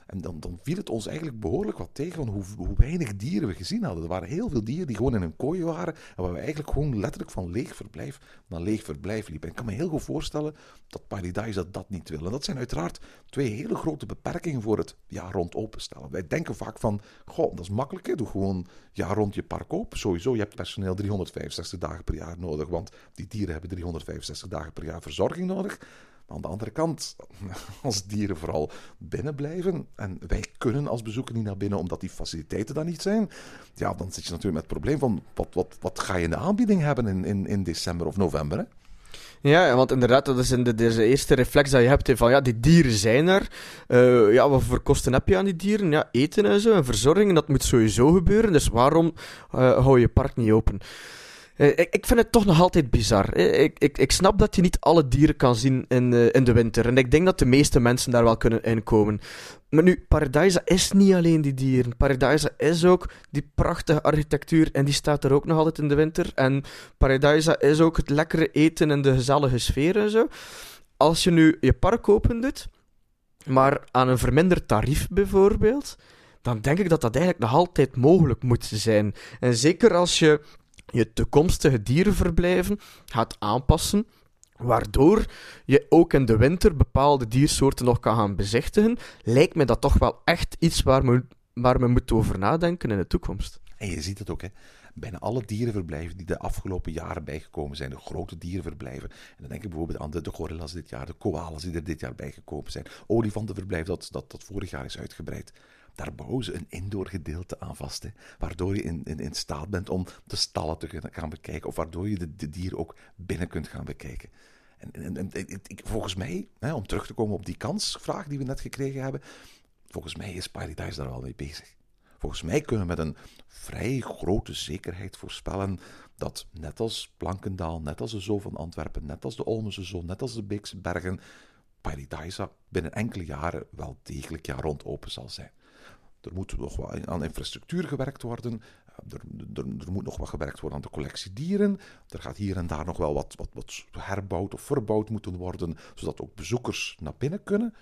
En dan, dan viel het ons eigenlijk behoorlijk wat tegen van hoe, hoe, weinig dieren we gezien hadden. Er waren heel veel dieren die gewoon in een kooi waren. En waar we eigenlijk gewoon letterlijk van leeg verblijf naar leeg verblijf liepen. En ik kan me heel goed voorstellen dat Paradise dat, dat niet wil. En dat zijn uiteraard twee hele grote beperkingen voor het jaar rond openstellen. Wij denken vaak van, goh, dat is makkelijk. Doe gewoon jaar rond je park open. Sowieso, je hebt personeel 365 dagen per jaar nodig. Want die dieren hebben 365 dagen per jaar verzorging nodig. Aan de andere kant, als dieren vooral binnen blijven en wij kunnen als bezoeker niet naar binnen omdat die faciliteiten daar niet zijn, ja, dan zit je natuurlijk met het probleem van wat, wat, wat ga je in de aanbieding hebben in, in, in december of november? Ja, want inderdaad, dat is in de, eerste reflex dat je hebt, van ja, die dieren zijn er. Uh, ja, wat voor kosten heb je aan die dieren? Ja, eten en zo, en verzorging, dat moet sowieso gebeuren. Dus waarom uh, hou je park niet open? Uh, ik, vind het toch nog altijd bizar. Ik, ik, ik snap dat je niet alle dieren kan zien in, uh, in de winter. En ik denk dat de meeste mensen daar wel kunnen inkomen. Maar nu, Paradise is niet alleen die dieren. Paradise is ook die prachtige architectuur. En die staat er ook nog altijd in de winter. En Paradise is ook het lekkere eten en de gezellige sfeer en zo. Als je nu je park open doet, maar aan een verminderd tarief bijvoorbeeld dan denk ik dat dat eigenlijk nog altijd mogelijk moet zijn. En zeker als je je toekomstige dierenverblijven gaat aanpassen waardoor je ook in de winter bepaalde diersoorten nog kan gaan bezichtigen, lijkt me dat toch wel echt iets waar we, waar we moeten over nadenken in de toekomst. En je ziet het ook, hè. Bijna alle dierenverblijven die de afgelopen jaren bijgekomen zijn, de grote dierenverblijven. En dan denk ik bijvoorbeeld aan de, gorillas dit jaar, de koalas die er dit jaar bijgekomen zijn. Olifantenverblijf dat, dat, dat vorig jaar is uitgebreid daar bouwen ze een indoor gedeelte aan vast. Waardoor je in, in, in staat bent om de stallen te gaan bekijken. Of waardoor je de, de dieren ook binnen kunt gaan bekijken. En, en, ik, volgens mij, hè, om terug te komen op die kansvraag die we net gekregen hebben. Volgens mij is Paradise daar al mee bezig. Volgens mij kunnen we met een vrij grote zekerheid voorspellen dat net als Plankendaal, net als de Zoo van Antwerpen, net als de Olmense Zoo, net als de Beekse Bergen, Paradise binnen enkele jaren wel degelijk jaar rond open zal zijn. Er moet nog wat aan infrastructuur gewerkt worden. Eh, er, er, er, moet nog wat gewerkt worden aan de collectie dieren. Er gaat hier en daar nog wel wat, wat, wat herbouwd of verbouwd moeten worden, zodat ook bezoekers naar binnen kunnen.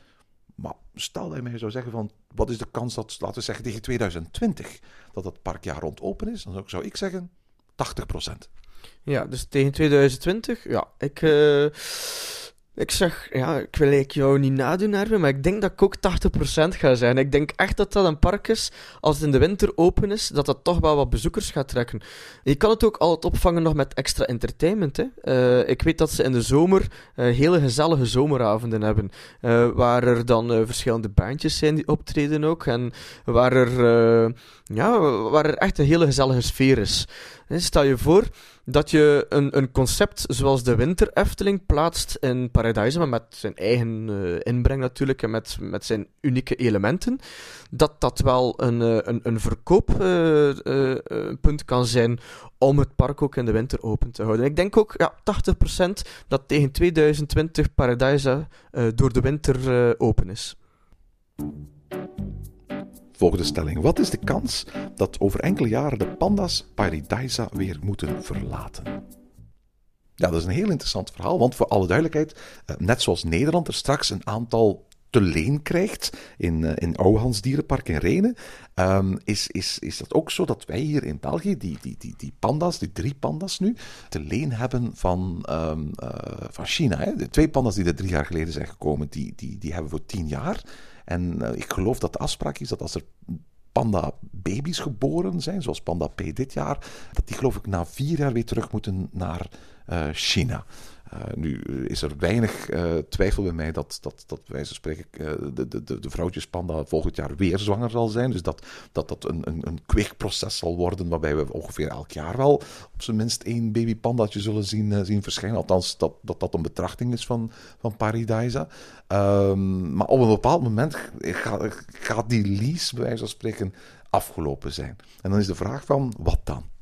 Maar stel dat je mij zou zeggen van, wat is de kans dat, laten we zeggen tegen 2020, dat het park jaar rond open is? Dan zou ik zeggen 80%. Ja, dus tegen 2020, ja, ik... Uh ik zeg, ja, ik wil ik jou niet nadoen, Erwin, maar ik denk dat ik ook 80% ga zijn. Ik denk echt dat dat een park is, als het in de winter open is, dat dat toch wel wat bezoekers gaat trekken. Je kan het ook altijd opvangen nog met extra entertainment. Hè. Uh, ik weet dat ze in de zomer uh, hele gezellige zomeravonden hebben, uh, waar er dan verschillende bandjes zijn die optreden ook, en waar er, ja, waar er echt een hele gezellige sfeer is. Stel je voor dat je een, een concept zoals de Winter Efteling plaatst in Paradise, maar met zijn eigen eh, inbreng natuurlijk en met, met zijn unieke elementen, dat dat wel een, eh, een, een verkooppunt kan zijn om het park ook in de winter open te houden. Ik denk ook ja, 80% dat tegen 2020 Paradise eh, door de winter eh, open is. Volgende stelling. Wat is de kans dat over enkele jaren de panda's Paradisa weer moeten verlaten? Ja, dat is een heel interessant verhaal, want voor alle duidelijkheid, eh, net zoals Nederland er straks een aantal te leen krijgt in, uh, in Ouwehans Dierenpark in Renen, um, is, is, is dat ook zo dat wij hier in België die, die, die, die panda's, die drie panda's nu, te leen hebben van, um, uh, van China. Hè? De twee panda's die er drie jaar geleden zijn gekomen, die, die, die hebben voor tien jaar. En uh, ik geloof dat de afspraak is dat als er panda-baby's geboren zijn, zoals Panda P dit jaar, dat die geloof ik na vier jaar weer terug moeten naar uh, China. Uh, nu is er weinig uh, twijfel bij mij dat, dat, dat wij zo spreken, de, de, de, vrouwtjespanda volgend jaar weer zwanger zal zijn. Dus dat dat, dat een, een, een kweekproces zal worden waarbij we ongeveer elk jaar wel op zijn minst één babypandaatje zullen zien, zien verschijnen. Althans, dat, dat dat een betrachting is van, van. Um, maar op een bepaald moment gaat, gaat die lease, bij wijze van spreken, afgelopen zijn. En dan is de vraag van, wat dan?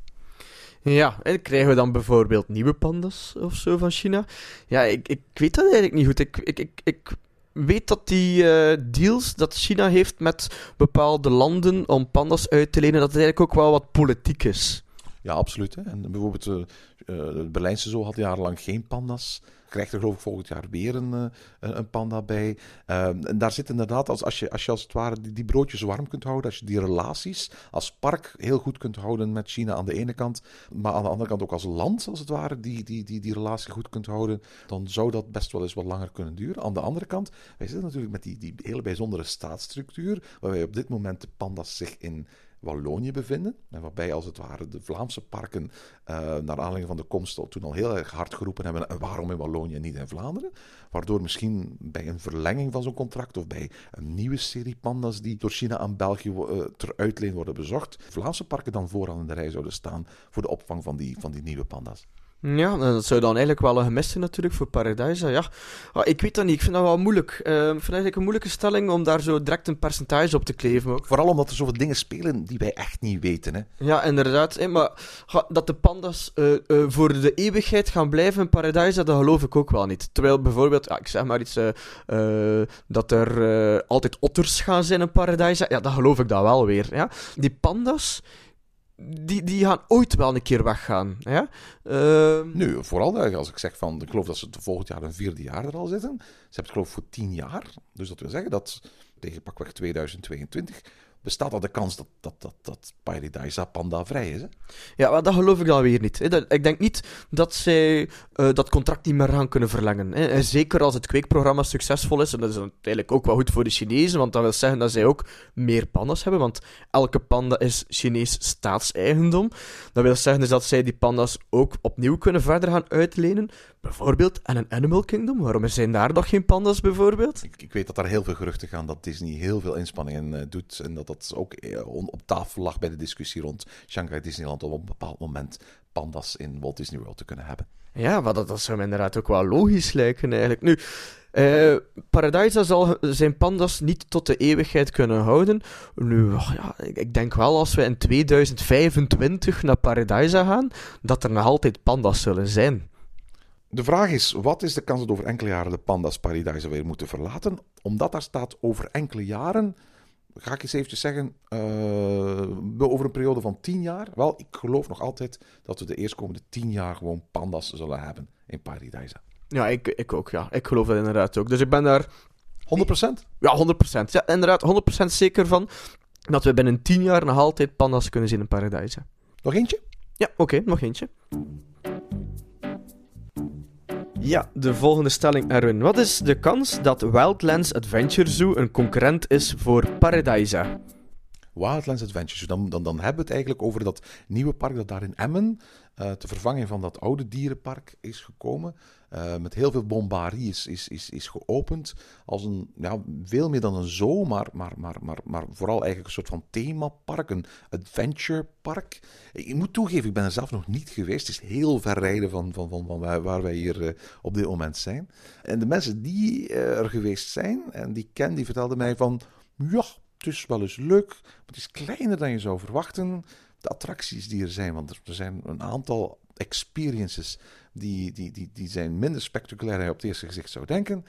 Ja, en krijgen we dan bijvoorbeeld nieuwe pandas of zo van China? Ja, ik, ik weet dat eigenlijk niet goed. Ik, ik, ik, ik weet dat die uh, deals dat China heeft met bepaalde landen om pandas uit te lenen, dat het eigenlijk ook wel wat politiek is. Ja, absoluut. Hè. En bijvoorbeeld uh, het Berlijnse zoo had jarenlang geen pandas krijgt er geloof ik volgend jaar weer een, een, een panda bij. Uh, en daar zit inderdaad, als, als, je, als je als het ware die, die, broodjes warm kunt houden, als je die relaties als park heel goed kunt houden met China aan de ene kant, maar aan de andere kant ook als land, als het ware, die, die, die, die relatie goed kunt houden, dan zou dat best wel eens wat langer kunnen duren. Aan de andere kant, wij zitten natuurlijk met die, die hele bijzondere staatsstructuur, waarbij op dit moment de panda's zich in Wallonië bevinden. En waarbij als het ware de Vlaamse parken uh, naar aanleiding van de komst toen al heel erg hard geroepen hebben. En waarom in Wallonië en niet in Vlaanderen? Waardoor misschien bij een verlenging van zo'n contract of bij een nieuwe serie panda's die door China aan België uh, ter uitleen worden bezocht, Vlaamse parken dan vooraan in de rij zouden staan voor de opvang van die, van die nieuwe panda's. Ja, dat zou dan eigenlijk wel een gemis zijn natuurlijk voor Paradise. Ja, oh, ik weet dat niet. Ik vind dat wel moeilijk. Uh, ik vind het eigenlijk een moeilijke stelling om daar zo direct een percentage op te kleven. Ook. Vooral omdat er zoveel dingen spelen die wij echt niet weten. Hè? Ja, inderdaad. Hè, maar dat de pandas uh, uh, voor de eeuwigheid gaan blijven in Paradise, dat geloof ik ook wel niet. Terwijl bijvoorbeeld, ja, ik zeg maar iets, dat er altijd otters gaan zijn in Paradise. Ja, dat geloof ik dan wel weer. Ja? Die pandas die, die gaan ooit wel een keer weggaan. Uh... Nu, vooral als ik zeg van, ik geloof dat ze volgend jaar een vierde jaar er al zitten. Ze hebben het geloof voor tien jaar. Dus dat wil zeggen dat tegen pakweg 2022 bestaat al de kans dat, dat, dat, dat Paradisa Panda vrij is. Hè? Ja, maar dat geloof ik dan weer niet. Hè. Dat, ik denk niet dat zij uh, dat contract niet meer gaan kunnen verlengen. Hè. En zeker als het kweekprogramma succesvol is, en dat is eigenlijk ook wel goed voor de Chinezen, want dat wil zeggen dat zij ook meer pandas hebben, want elke panda is Chinees staatseigendom. Dat wil zeggen dus dat zij die pandas ook opnieuw kunnen verder gaan uitlenen, bijvoorbeeld aan een Animal Kingdom. Waarom zijn daar nog geen pandas, bijvoorbeeld? Ik, ik weet dat daar heel veel geruchten gaan dat Disney heel veel inspanningen uh, doet en dat dat ook op tafel lag bij de discussie rond Shanghai Disneyland om op een bepaald moment pandas in Walt Disney World te kunnen hebben. Ja, maar dat, dat zou me inderdaad ook wel logisch lijken eigenlijk. Nu, Paradise zal zijn pandas niet tot de eeuwigheid kunnen houden. Nu, ja, ik denk wel als we in 2025 naar Paradise gaan, dat er nog altijd pandas zullen zijn. De vraag is, wat is de kans dat over enkele jaren de pandas Paradise weer moeten verlaten? Omdat daar staat over enkele jaren, ga ik eens eventjes zeggen, uh, over een periode van tien jaar. Wel, ik geloof nog altijd dat we de eerstkomende tien jaar gewoon pandas zullen hebben in Paradise. Ja, ik, ik ook, ja. Ik geloof dat inderdaad ook. Dus ik ben daar... 100%? Ja, 100%. Ja, inderdaad, 100% zeker van dat we binnen tien jaar nog altijd pandas kunnen zien in Paradise. Nog eentje? Ja, oké, okay, nog eentje. Ja, de volgende stelling, Erwin. Wat is de kans dat Wildlands Adventure Zoo een concurrent is voor Paradise? Wildlands Adventure Zoo, dan, dan, dan hebben we het eigenlijk over dat nieuwe park dat daar in Emmen uh, te vervangen van dat oude dierenpark is gekomen. Eh, met heel veel bombardie is, is, is, is geopend. Als een, ja, veel meer dan een zoo, maar, maar, maar, maar, maar vooral eigenlijk een soort van themapark, een adventurepark. Ik moet toegeven, ik ben er zelf nog niet geweest. Het is heel ver rijden van, van, van, waar, wij hier eh, op dit moment zijn. En de mensen die eh, er geweest zijn en die ken, die vertelden mij van, ja, het is wel eens leuk, maar het is kleiner dan je zou verwachten. De attracties die er zijn, want er zijn een aantal experiences die, die, die, die zijn minder spectaculair dan je op het eerste gezicht zou denken.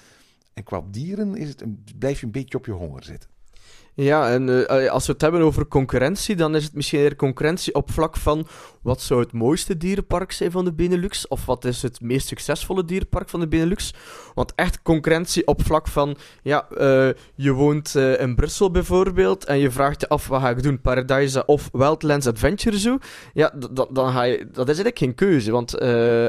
En qua dieren is het blijf je een beetje op je honger zitten. Ja, en eh, als we het hebben over concurrentie, dan is het misschien eerder concurrentie op vlak van wat zou het mooiste dierenpark zijn van de Benelux? Of wat is het meest succesvolle dierenpark van de Benelux? Want echt concurrentie op vlak van, ja, uh, je woont in Brussel bijvoorbeeld en je vraagt je af wat ga ik doen, Paradise of Wildlands Adventure Zoo? Ja, dan ga je, dat is eigenlijk geen keuze, want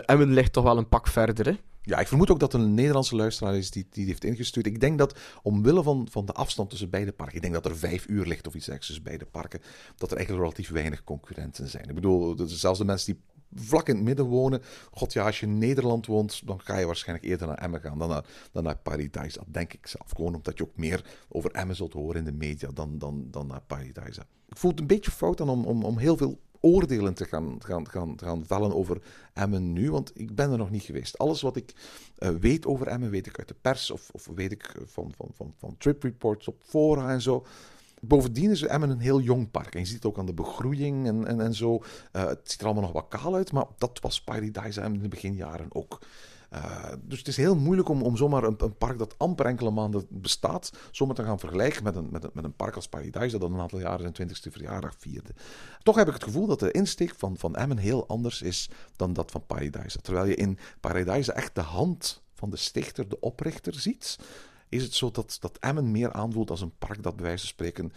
Emmen ligt toch wel een pak verder, hè? Ja, ik vermoed ook dat er een Nederlandse luisteraar is die, die heeft ingestuurd. Ik denk dat omwille van, van de afstand tussen beide parken, ik denk dat er vijf uur ligt of iets tussen beide parken, dat er eigenlijk relatief weinig concurrenten zijn. Ik bedoel, zelfs de mensen die vlak in het midden wonen. God ja, als je in Nederland woont, dan ga je waarschijnlijk eerder naar Emmen gaan dan naar, dan naar Paradise. Denk ik zelf. Gewoon omdat je ook meer over Emmen zult horen in de media dan, dan, dan naar Paradise. Ik voel het een beetje fout dan om, om, om heel veel oordelen te gaan, gaan, gaan, gaan vellen over Emmen nu, want ik ben er nog niet geweest. Alles wat ik uh, weet over Emmen, weet ik uit de pers of, of weet ik van, van, van, van trip reports op fora en zo. Bovendien is Emmen een heel jong park. En je ziet het ook aan de begroeiing en, en, en zo. Uh, het ziet er allemaal nog wat kaal uit, maar dat was Paradise Emmen in de beginjaren ook. Uh, dus het is heel moeilijk om, om zomaar een, een, park dat amper enkele maanden bestaat, zomaar te gaan vergelijken met een, met een, met een park als Paradise, dat al een aantal jaren zijn 20ste verjaardag vierde. Toch heb ik het gevoel dat de insteek van, van Emmen heel anders is dan dat van Paradise. Terwijl je in Paradise echt de hand van de stichter, de oprichter ziet, is het zo dat, dat Emmen meer aanvoelt als een park dat bij wijze van spreken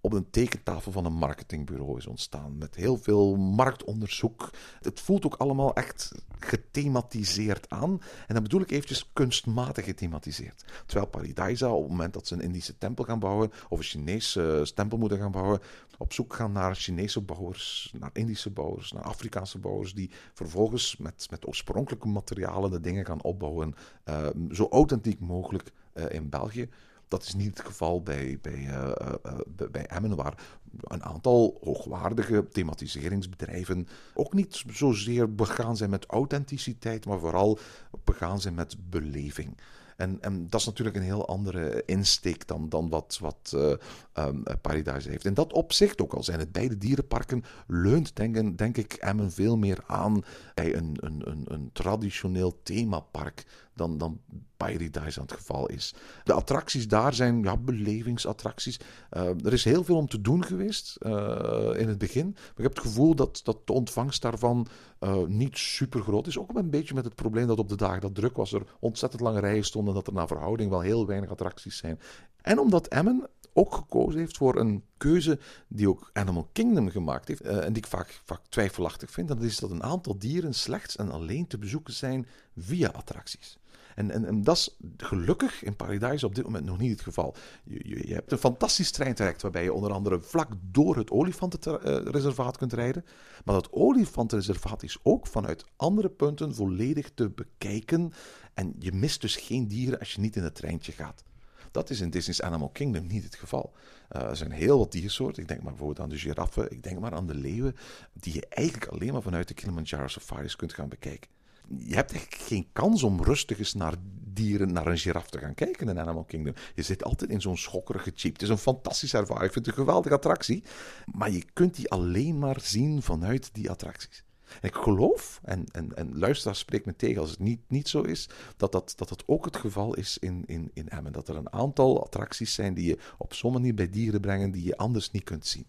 op een tekentafel van een marketingbureau is ontstaan. Met heel veel marktonderzoek. Het voelt ook allemaal echt gethematiseerd aan. En dan bedoel ik eventjes kunstmatig gethematiseerd. Terwijl Paradisa, op het moment dat ze een Indische tempel gaan bouwen, of een Chinese tempel moeten gaan bouwen, op zoek gaan naar Chinese bouwers, naar Indische bouwers, naar Afrikaanse bouwers, die vervolgens met, met oorspronkelijke materialen de dingen gaan opbouwen, uh, zo authentiek mogelijk uh, in België. Dat is niet het geval bij, bij, uh, uh, bij Emmen, waar een aantal hoogwaardige thematiseringsbedrijven ook niet zozeer begaan zijn met authenticiteit, maar vooral begaan zijn met beleving. En, en dat is natuurlijk een heel andere insteek dan, dan wat, wat uh, um, Paradise heeft. In dat opzicht, ook al zijn het beide dierenparken, leunt denk, denk ik Emmen veel meer aan bij een, een, een, een traditioneel themapark dan, dan Paradise aan het geval is. De attracties daar zijn ja, belevingsattracties. Uh, er is heel veel om te doen geweest uh, in het begin. Maar ik heb het gevoel dat, dat de ontvangst daarvan uh, niet super groot is. Ook een beetje met het probleem dat op de dagen dat druk was, er ontzettend lange rijen stonden. Dat er naar verhouding wel heel weinig attracties zijn. En omdat Emmen ook gekozen heeft voor een keuze die ook Animal Kingdom gemaakt heeft. Uh, en die ik vaak, vaak twijfelachtig vind. Dat is dat een aantal dieren slechts en alleen te bezoeken zijn via attracties. En, en, en dat is gelukkig in Paradise op dit moment nog niet het geval. Je, je, je hebt een fantastisch treintraject waarbij je onder andere vlak door het olifantenreservaat kunt rijden. Maar dat olifantenreservaat is ook vanuit andere punten volledig te bekijken. En je mist dus geen dieren als je niet in het treintje gaat. Dat is in Disney's Animal Kingdom niet het geval. Uh, er zijn heel wat diersoorten. Ik denk maar bijvoorbeeld aan de giraffen. Ik denk maar aan de leeuwen. Die je eigenlijk alleen maar vanuit de Kilimanjaro safaris kunt gaan bekijken je hebt echt geen kans om rustig eens naar dieren, naar een giraf te gaan kijken in Animal Kingdom. Je zit altijd in zo'n schokkerige jeep. Het is een fantastische ervaring. Ik vind het een geweldige attractie. Maar je kunt die alleen maar zien vanuit die attracties. En ik geloof, en, en, en luisteraar spreekt me tegen als het niet, niet zo is, dat dat, dat ook het geval is in, in, in Emmen. Dat er een aantal attracties zijn die je op zo'n manier bij dieren brengen die je anders niet kunt zien.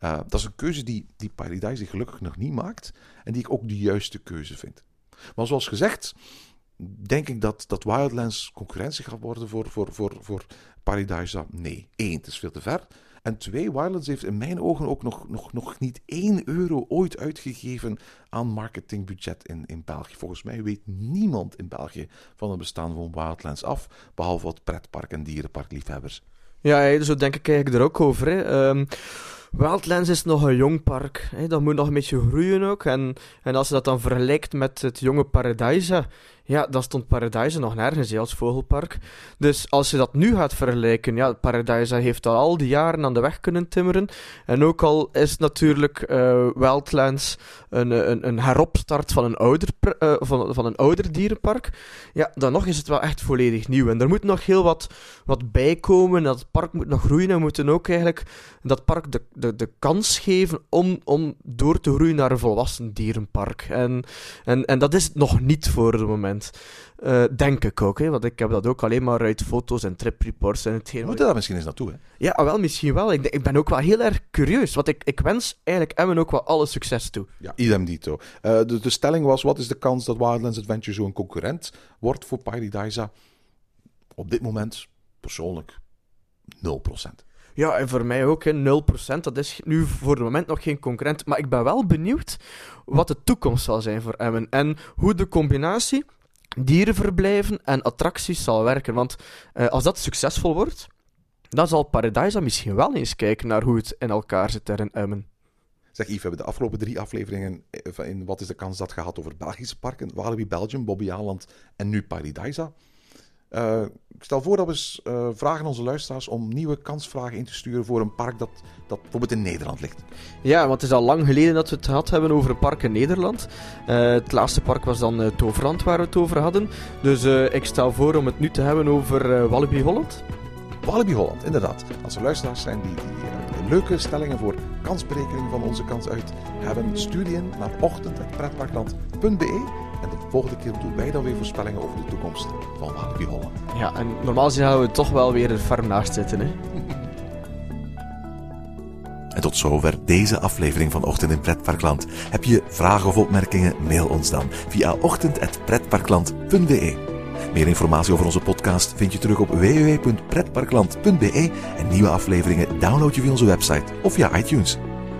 Uh, dat is een keuze die, die Paradise gelukkig nog niet maakt en die ik ook de juiste keuze vind. Maar zoals gezegd, denk ik dat, dat Wildlands concurrentie gaat worden voor, voor, voor, voor Paradise. Nee, één, het is veel te ver. En twee, Wildlands heeft in mijn ogen ook nog, nog, nog niet één euro ooit uitgegeven aan marketingbudget in, in België. Volgens mij weet niemand in België van het bestaan van Wildlands af, behalve wat pretpark- en dierenparkliefhebbers. Ja, zo denk ik eigenlijk er ook over. Um, Wildlands is nog een jong park. Dat moet nog een beetje groeien ook. En, en als je dat dan vergelijkt met het jonge Paradise, ja, dan stond Paradise nog nergens als vogelpark. Dus als je dat nu gaat vergelijken, ja, Paradise heeft al al die jaren aan de weg kunnen timmeren. En ook al is natuurlijk eh, Wildlands een, een, een heropstart van een, ouder, eh, van, van een ouder dierenpark, ja, dan nog is het wel echt volledig nieuw. En er moet nog heel wat, wat bij komen. Dat park moet nog groeien en we moeten ook eigenlijk dat park de, de, de kans geven om, om door te groeien naar een volwassen dierenpark. En, en, en dat is het nog niet voor het moment. Eh, denk ik ook, hè, want ik heb dat ook alleen maar uit foto's en tripreports en hetgeen. We moeten daar misschien eens naartoe, hè? Ja, ah, wel, misschien wel. Ik, ik ben ook wel heel erg curieus, want ik, ik wens eigenlijk Emmen ook wel alle succes toe. Ja, idem dito. Eh, de, de stelling was, wat is de kans dat Wildlands Adventure zo'n concurrent wordt voor Paradisa? Op dit moment, persoonlijk, 0%. Ja, en voor mij ook, hè, 0%. Dat is nu voor het moment nog geen concurrent. Maar ik ben wel benieuwd wat de toekomst zal zijn voor Emmen. En hoe de combinatie dierenverblijven en attracties zal werken. Want eh, als dat succesvol wordt, dan zal Paradisa misschien wel eens kijken naar hoe het in elkaar zit daar in Emmen. Zeg Yves, we hebben de afgelopen drie afleveringen eh, in Wat is de kans dat gehad over Belgische parken, Walibi Belgium, Bobby Aland en nu Paradisa. Eh, ik stel voor dat we eens eh, vragen onze luisteraars om nieuwe kansvragen in te sturen voor een park dat, dat bijvoorbeeld in Nederland ligt. Ja, want het is al lang geleden dat we het gehad hebben over een park in Nederland. Eh, het laatste park was dan Toverland waar we het over hadden. Dus ik stel voor om het nu te hebben over Walibi Holland. Walibi Holland, inderdaad. Als er luisteraars zijn die, die leuke stellingen voor kansberekening van onze kans uit hebben, stuur die in naar ochtend.pretparkland.be en de volgende keer doen wij dan weer voorspellingen over de toekomst van Walibi Holland. Ja, en normaal gezien gaan we toch wel weer er ver naast zitten, hè. En tot zover deze aflevering van Ochtend in Pretparkland. Heb je vragen of opmerkingen? Mail ons dan via ochtend.pretparkland.be. Meer informatie over onze podcast vind je terug op www.pretparkland.be en nieuwe afleveringen download je via onze website of via iTunes.